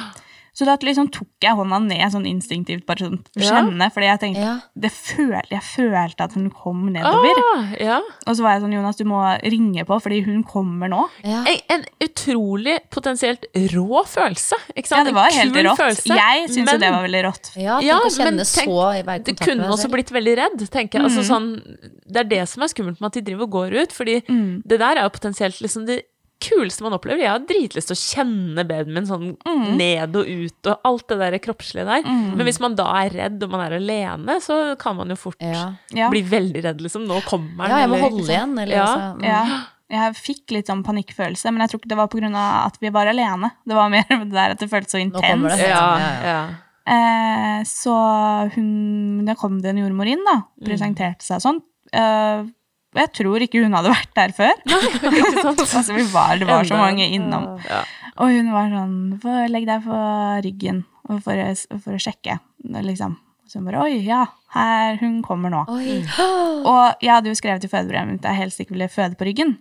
Speaker 2: Så da liksom tok jeg hånda ned sånn instinktivt, bare sånn for
Speaker 1: Ja.
Speaker 2: kjenne, fordi jeg tenkte
Speaker 3: Ja.
Speaker 2: det følte, Jeg følte at hun kom nedover.
Speaker 1: Ah, ja.
Speaker 2: Og så var jeg sånn, Jonas, du må ringe på, fordi hun kommer nå.
Speaker 3: ja.
Speaker 1: En, en utrolig potensielt rå følelse. Ikke
Speaker 2: Ja, det var
Speaker 1: En
Speaker 2: helt
Speaker 1: kul
Speaker 2: rått.
Speaker 1: følelse,
Speaker 2: Jeg syns jo det var veldig rått.
Speaker 3: Ja, tenk
Speaker 1: Ja,
Speaker 3: å
Speaker 1: men
Speaker 3: kjenne
Speaker 1: tenk,
Speaker 3: så i
Speaker 1: Det kunne også blitt veldig redd, tenker jeg. Altså,
Speaker 2: Mm.
Speaker 1: sånn, det er det som er skummelt med at de driver og går ut, fordi
Speaker 2: Mm.
Speaker 1: det der er jo potensielt liksom det kuleste man opplever. Jeg har dritlyst til å kjenne babyen min sånn
Speaker 2: Mm.
Speaker 1: ned og ut og alt det der kroppslige der. Men hvis man da er redd og man er alene, så kan man jo fort
Speaker 3: Ja.
Speaker 2: Ja.
Speaker 1: bli veldig redd, liksom. Nå kommer den.
Speaker 3: ja, jeg må
Speaker 1: eller-
Speaker 3: holde igjen, eller
Speaker 1: Ja.
Speaker 3: altså, mm.
Speaker 2: Ja. Jeg fikk litt sånn panikkfølelse, men jeg tror ikke det var av at vi var alene. Det var mer det der at det føltes så intenst.
Speaker 3: det.
Speaker 1: Ja,
Speaker 3: Ja,
Speaker 1: ja.
Speaker 2: Eh, så hun Da kom det en jordmor inn, da. Presenterte seg sånn. Eh, og jeg tror ikke hun hadde vært der før. Altså, vi var, det var så mange innom.
Speaker 1: Ja.
Speaker 2: Og hun var sånn «Få- Legg deg på ryggen for, for å sjekke, liksom. Så hun bare Oi, ja, her, hun kommer nå.
Speaker 3: Oi.
Speaker 2: Og jeg hadde jo skrevet i fødebrevet mitt at jeg helst ikke ville føde på ryggen.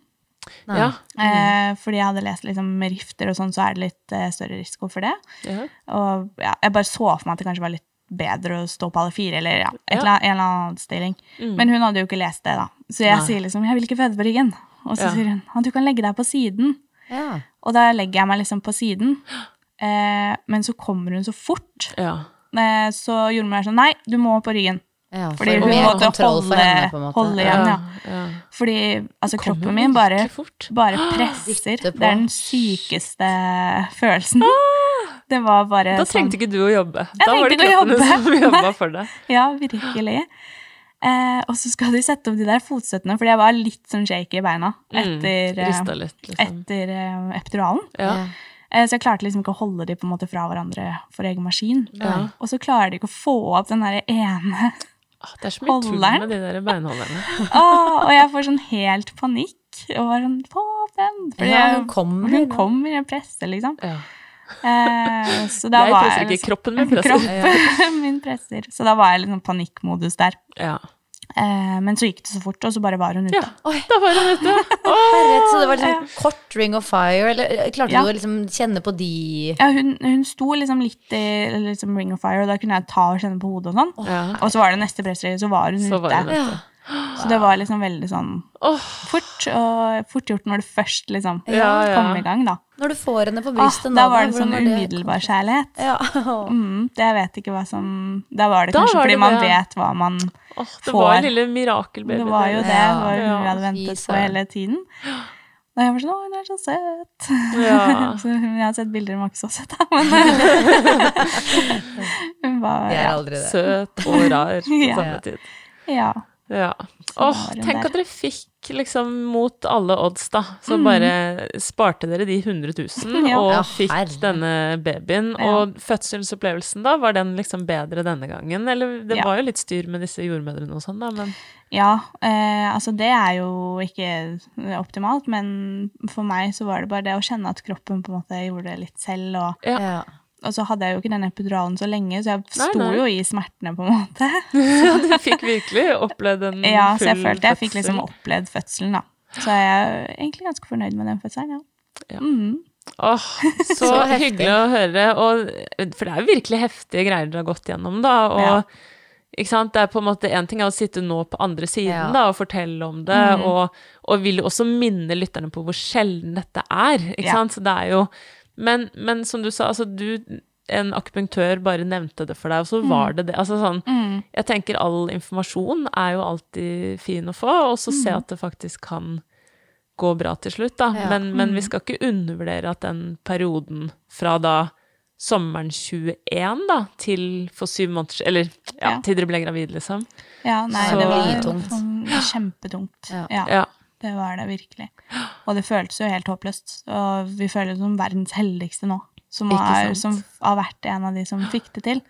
Speaker 1: Ja.
Speaker 2: Eh, fordi jeg hadde lest liksom, med rifter og sånn, så er det litt eh, større risiko for det.
Speaker 1: Ja.
Speaker 2: Og ja, jeg bare så for meg at det kanskje var litt bedre å stå på alle fire, eller ja, et
Speaker 1: Ja.
Speaker 2: eller annet, en eller annen stilling. Men hun hadde jo ikke lest det, da. Så jeg
Speaker 1: Nei.
Speaker 2: sier liksom 'jeg vil ikke føde på ryggen'. Og så
Speaker 1: Ja.
Speaker 2: sier hun 'du kan legge deg på siden'.
Speaker 3: Ja.
Speaker 2: Og da legger jeg meg liksom på siden. Eh, men så kommer hun så fort.
Speaker 1: ja.
Speaker 2: Eh, så jordmoren er sånn 'nei, du må på ryggen'.
Speaker 3: Ja,
Speaker 2: Fordi hun måtte holde,
Speaker 3: for henne, på en måte.
Speaker 2: holde igjen, ja.
Speaker 1: ja.
Speaker 2: Fordi altså, kroppen min bare, bare presser. Det er den sykeste følelsen. Det var bare
Speaker 1: Da
Speaker 2: sånn
Speaker 1: trengte ikke du å jobbe. Da var det
Speaker 2: trengte ikke å
Speaker 1: kroppen
Speaker 2: jobbe.
Speaker 1: som jobba for deg.
Speaker 2: Ja, virkelig. Eh, og så skal de sette opp de der fotstøttene, fordi jeg var litt sånn shaky i beina etter,
Speaker 1: mm, litt, liksom.
Speaker 2: etter eh, epiduralen.
Speaker 1: Ja.
Speaker 2: Eh, så jeg klarte liksom ikke å holde de på en måte fra hverandre for egen maskin.
Speaker 1: Ja.
Speaker 2: Og så klarer de ikke å få opp den der ene
Speaker 1: holderen. Det er så mye tull med de der beinholderne.
Speaker 2: Åh, Og jeg får sånn helt panikk. Og var sånn Få opp den! Fordi
Speaker 3: Ja, hun kommer,
Speaker 2: Hun kommer, jeg presser, liksom.
Speaker 1: Ja.
Speaker 2: Eh, så da
Speaker 1: Jeg
Speaker 2: var
Speaker 1: presser ikke,
Speaker 2: liksom-
Speaker 1: kroppen min presser.
Speaker 2: Kroppen min presser. Så da var jeg litt sånn panikkmodus der.
Speaker 1: Ja.
Speaker 2: Eh, men så gikk det så fort, og så bare var hun ute.
Speaker 1: ja. Da var hun ute.
Speaker 3: Herret, så det var liksom kort ring of fire, eller eh, klarte
Speaker 2: Ja.
Speaker 3: du å liksom kjenne på de
Speaker 2: Ja, hun, hun sto liksom litt i liksom ring of fire, og da kunne jeg ta og kjenne på hodet og sånn.
Speaker 1: Ja.
Speaker 2: Og så var det neste pressrøye, så var hun
Speaker 1: Så
Speaker 2: ute.
Speaker 1: var hun ute.
Speaker 2: Så det var liksom veldig sånn fort, og fort gjort når du først liksom
Speaker 1: Ja, ja.
Speaker 2: kom i gang, da.
Speaker 3: Når du får henne på
Speaker 2: Ah,
Speaker 3: brystet nå,
Speaker 2: da var det sånn umiddelbar kjærlighet.
Speaker 3: Ja.
Speaker 2: Mm, det jeg vet ikke hva som Da var det
Speaker 1: Da
Speaker 2: kanskje
Speaker 1: var
Speaker 2: fordi
Speaker 1: det
Speaker 2: man vet hva man
Speaker 1: oh, det
Speaker 2: Får.
Speaker 1: var lille mirakelbaby.
Speaker 2: Det var jo det.
Speaker 3: Ja.
Speaker 2: Det var hun vi hadde ventet på hele tiden. Og jeg var sånn Å, hun er så søt.
Speaker 1: Ja.
Speaker 2: så jeg har sett bilder, hun var ikke så søt, da. Men hun var ja.
Speaker 1: Søt og rar på
Speaker 2: Ja.
Speaker 1: samme tid.
Speaker 2: ja.
Speaker 1: Ja. Åh, tenk
Speaker 2: der.
Speaker 1: at dere fikk liksom mot alle odds, da. Så
Speaker 2: Mm.
Speaker 1: bare sparte dere de 100 000
Speaker 2: Ja.
Speaker 1: og
Speaker 3: Ja,
Speaker 1: fikk denne babyen.
Speaker 2: Ja.
Speaker 1: Og fødselsopplevelsen, da, var den liksom bedre denne gangen? Eller det
Speaker 2: Ja.
Speaker 1: var jo litt styr med disse jordmødrene og sånn, da, men
Speaker 2: Ja, eh, altså det er jo ikke optimalt, men for meg så var det bare det å kjenne at kroppen på en måte gjorde det litt selv. Og,
Speaker 1: Ja.
Speaker 3: Ja.
Speaker 2: og så hadde jeg jo ikke den epiduralen så lenge, så jeg
Speaker 1: Nei,
Speaker 2: sto
Speaker 1: nei.
Speaker 2: jo i smertene på en måte.
Speaker 1: du fikk virkelig opplevd en full fødsel?
Speaker 2: Ja, så jeg følte jeg fikk liksom opplevd fødselen, da. Så jeg er egentlig ganske fornøyd med den fødselen, ja.
Speaker 1: Ja.
Speaker 2: Mm.
Speaker 1: Åh, så,
Speaker 3: Så heftig.
Speaker 1: hyggelig å høre. Og, for det er jo virkelig heftige greier dere har gått gjennom, da. Og
Speaker 2: Ja.
Speaker 1: ikke sant? det er på en måte en ting er å sitte nå på andre siden
Speaker 3: Ja.
Speaker 1: da, og fortelle om det,
Speaker 2: Mm.
Speaker 1: og, og vil jo også minne lytterne på hvor sjelden dette er. Ikke
Speaker 2: Ja.
Speaker 1: sant? Så det er jo men, men som du sa, altså du en akupunktør bare nevnte det for deg, og så var det det. Altså sånn,
Speaker 2: Mm.
Speaker 1: jeg tenker all informasjon er jo alltid fin å få, og så se
Speaker 2: Mm.
Speaker 1: at det faktisk kan gå bra til slutt, da.
Speaker 3: Ja.
Speaker 1: Men, men
Speaker 2: Mm.
Speaker 1: vi skal ikke undervurdere at den perioden fra da sommeren 21 da, til for syv måneder Eller ja,
Speaker 2: Ja.
Speaker 1: til dere ble gravid, liksom.
Speaker 2: Ja, nei,
Speaker 1: Så-
Speaker 2: det var
Speaker 3: tungt.
Speaker 2: sånn kjempetungt.
Speaker 3: Ja.
Speaker 2: Ja. Det var det virkelig. Og det føltes jo helt håpløst. Og vi føler oss som verdens heldigste nå, som har, som har vært en av de som fikk det til.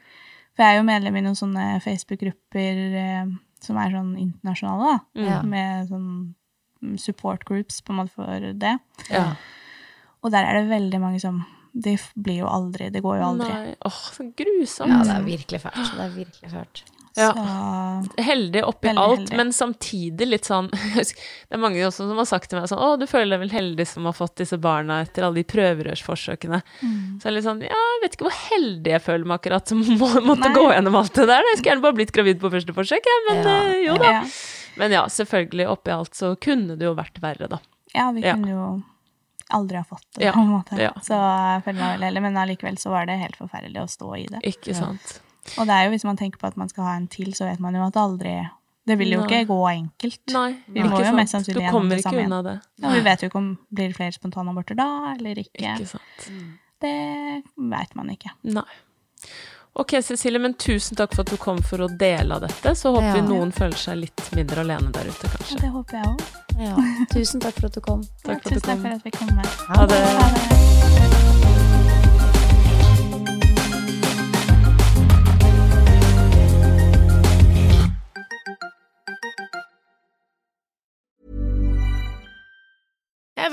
Speaker 2: For jeg er jo medlem i noen sånne Facebook-grupper eh, som er sånn internasjonale, da.
Speaker 3: Ja.
Speaker 2: Med sånn support groups på en måte for det.
Speaker 1: ja.
Speaker 2: Og der er det veldig mange som Det blir jo aldri Det går jo aldri.
Speaker 1: Nei, åh, så grusomt.
Speaker 3: ja, det er virkelig fælt. Det er virkelig fælt.
Speaker 1: Ja.
Speaker 2: Så
Speaker 1: Heldig oppi
Speaker 2: Veldig
Speaker 1: alt,
Speaker 2: heldig.
Speaker 1: men samtidig litt sånn Det er mange også som har sagt til meg sånn Å, du føler deg vel heldig som har fått disse barna etter alle de prøverørsforsøkene.
Speaker 2: Mm.
Speaker 1: Så jeg er litt sånn Ja, jeg vet ikke hvor heldig jeg føler meg akkurat som må, måtte
Speaker 2: Nei.
Speaker 1: gå gjennom alt det der. Jeg skulle gjerne bare blitt gravid på første forsøk, jeg, men
Speaker 3: Ja.
Speaker 1: eh, jo da.
Speaker 2: ja.
Speaker 1: Men ja, selvfølgelig, oppi alt så kunne det jo vært verre, da.
Speaker 2: ja, vi
Speaker 1: Ja.
Speaker 2: kunne jo aldri ha fått det,
Speaker 1: Ja.
Speaker 2: på en måte.
Speaker 1: Ja.
Speaker 2: Så jeg føler meg veldig heldig, men allikevel så var det helt forferdelig å stå i det.
Speaker 1: Ikke sant.
Speaker 2: Og det er jo hvis man tenker på at man skal ha en til, så vet man jo at det aldri Det vil jo
Speaker 1: Nei.
Speaker 2: ikke gå enkelt.
Speaker 1: Nei,
Speaker 2: Vi må jo
Speaker 1: sant.
Speaker 2: mest sannsynlig
Speaker 1: Du
Speaker 2: gjennom det samme
Speaker 1: igjen. det.
Speaker 2: Ja, vi vet jo ikke om blir det flere spontanaborter da, eller ikke.
Speaker 1: Ikke sant.
Speaker 2: Det veit man ikke.
Speaker 1: Nei. Ok, Cecilie, men tusen takk for at du kom for å dele av dette. Så håper
Speaker 3: Ja.
Speaker 1: vi noen føler seg litt mindre alene der ute,
Speaker 2: Ja,
Speaker 1: kanskje.
Speaker 2: det håper jeg òg.
Speaker 3: Ja. Tusen takk for at du kom.
Speaker 1: Takk for at du
Speaker 2: Tusen takk for at vi kom. Med.
Speaker 1: Ha det.
Speaker 2: Ha det.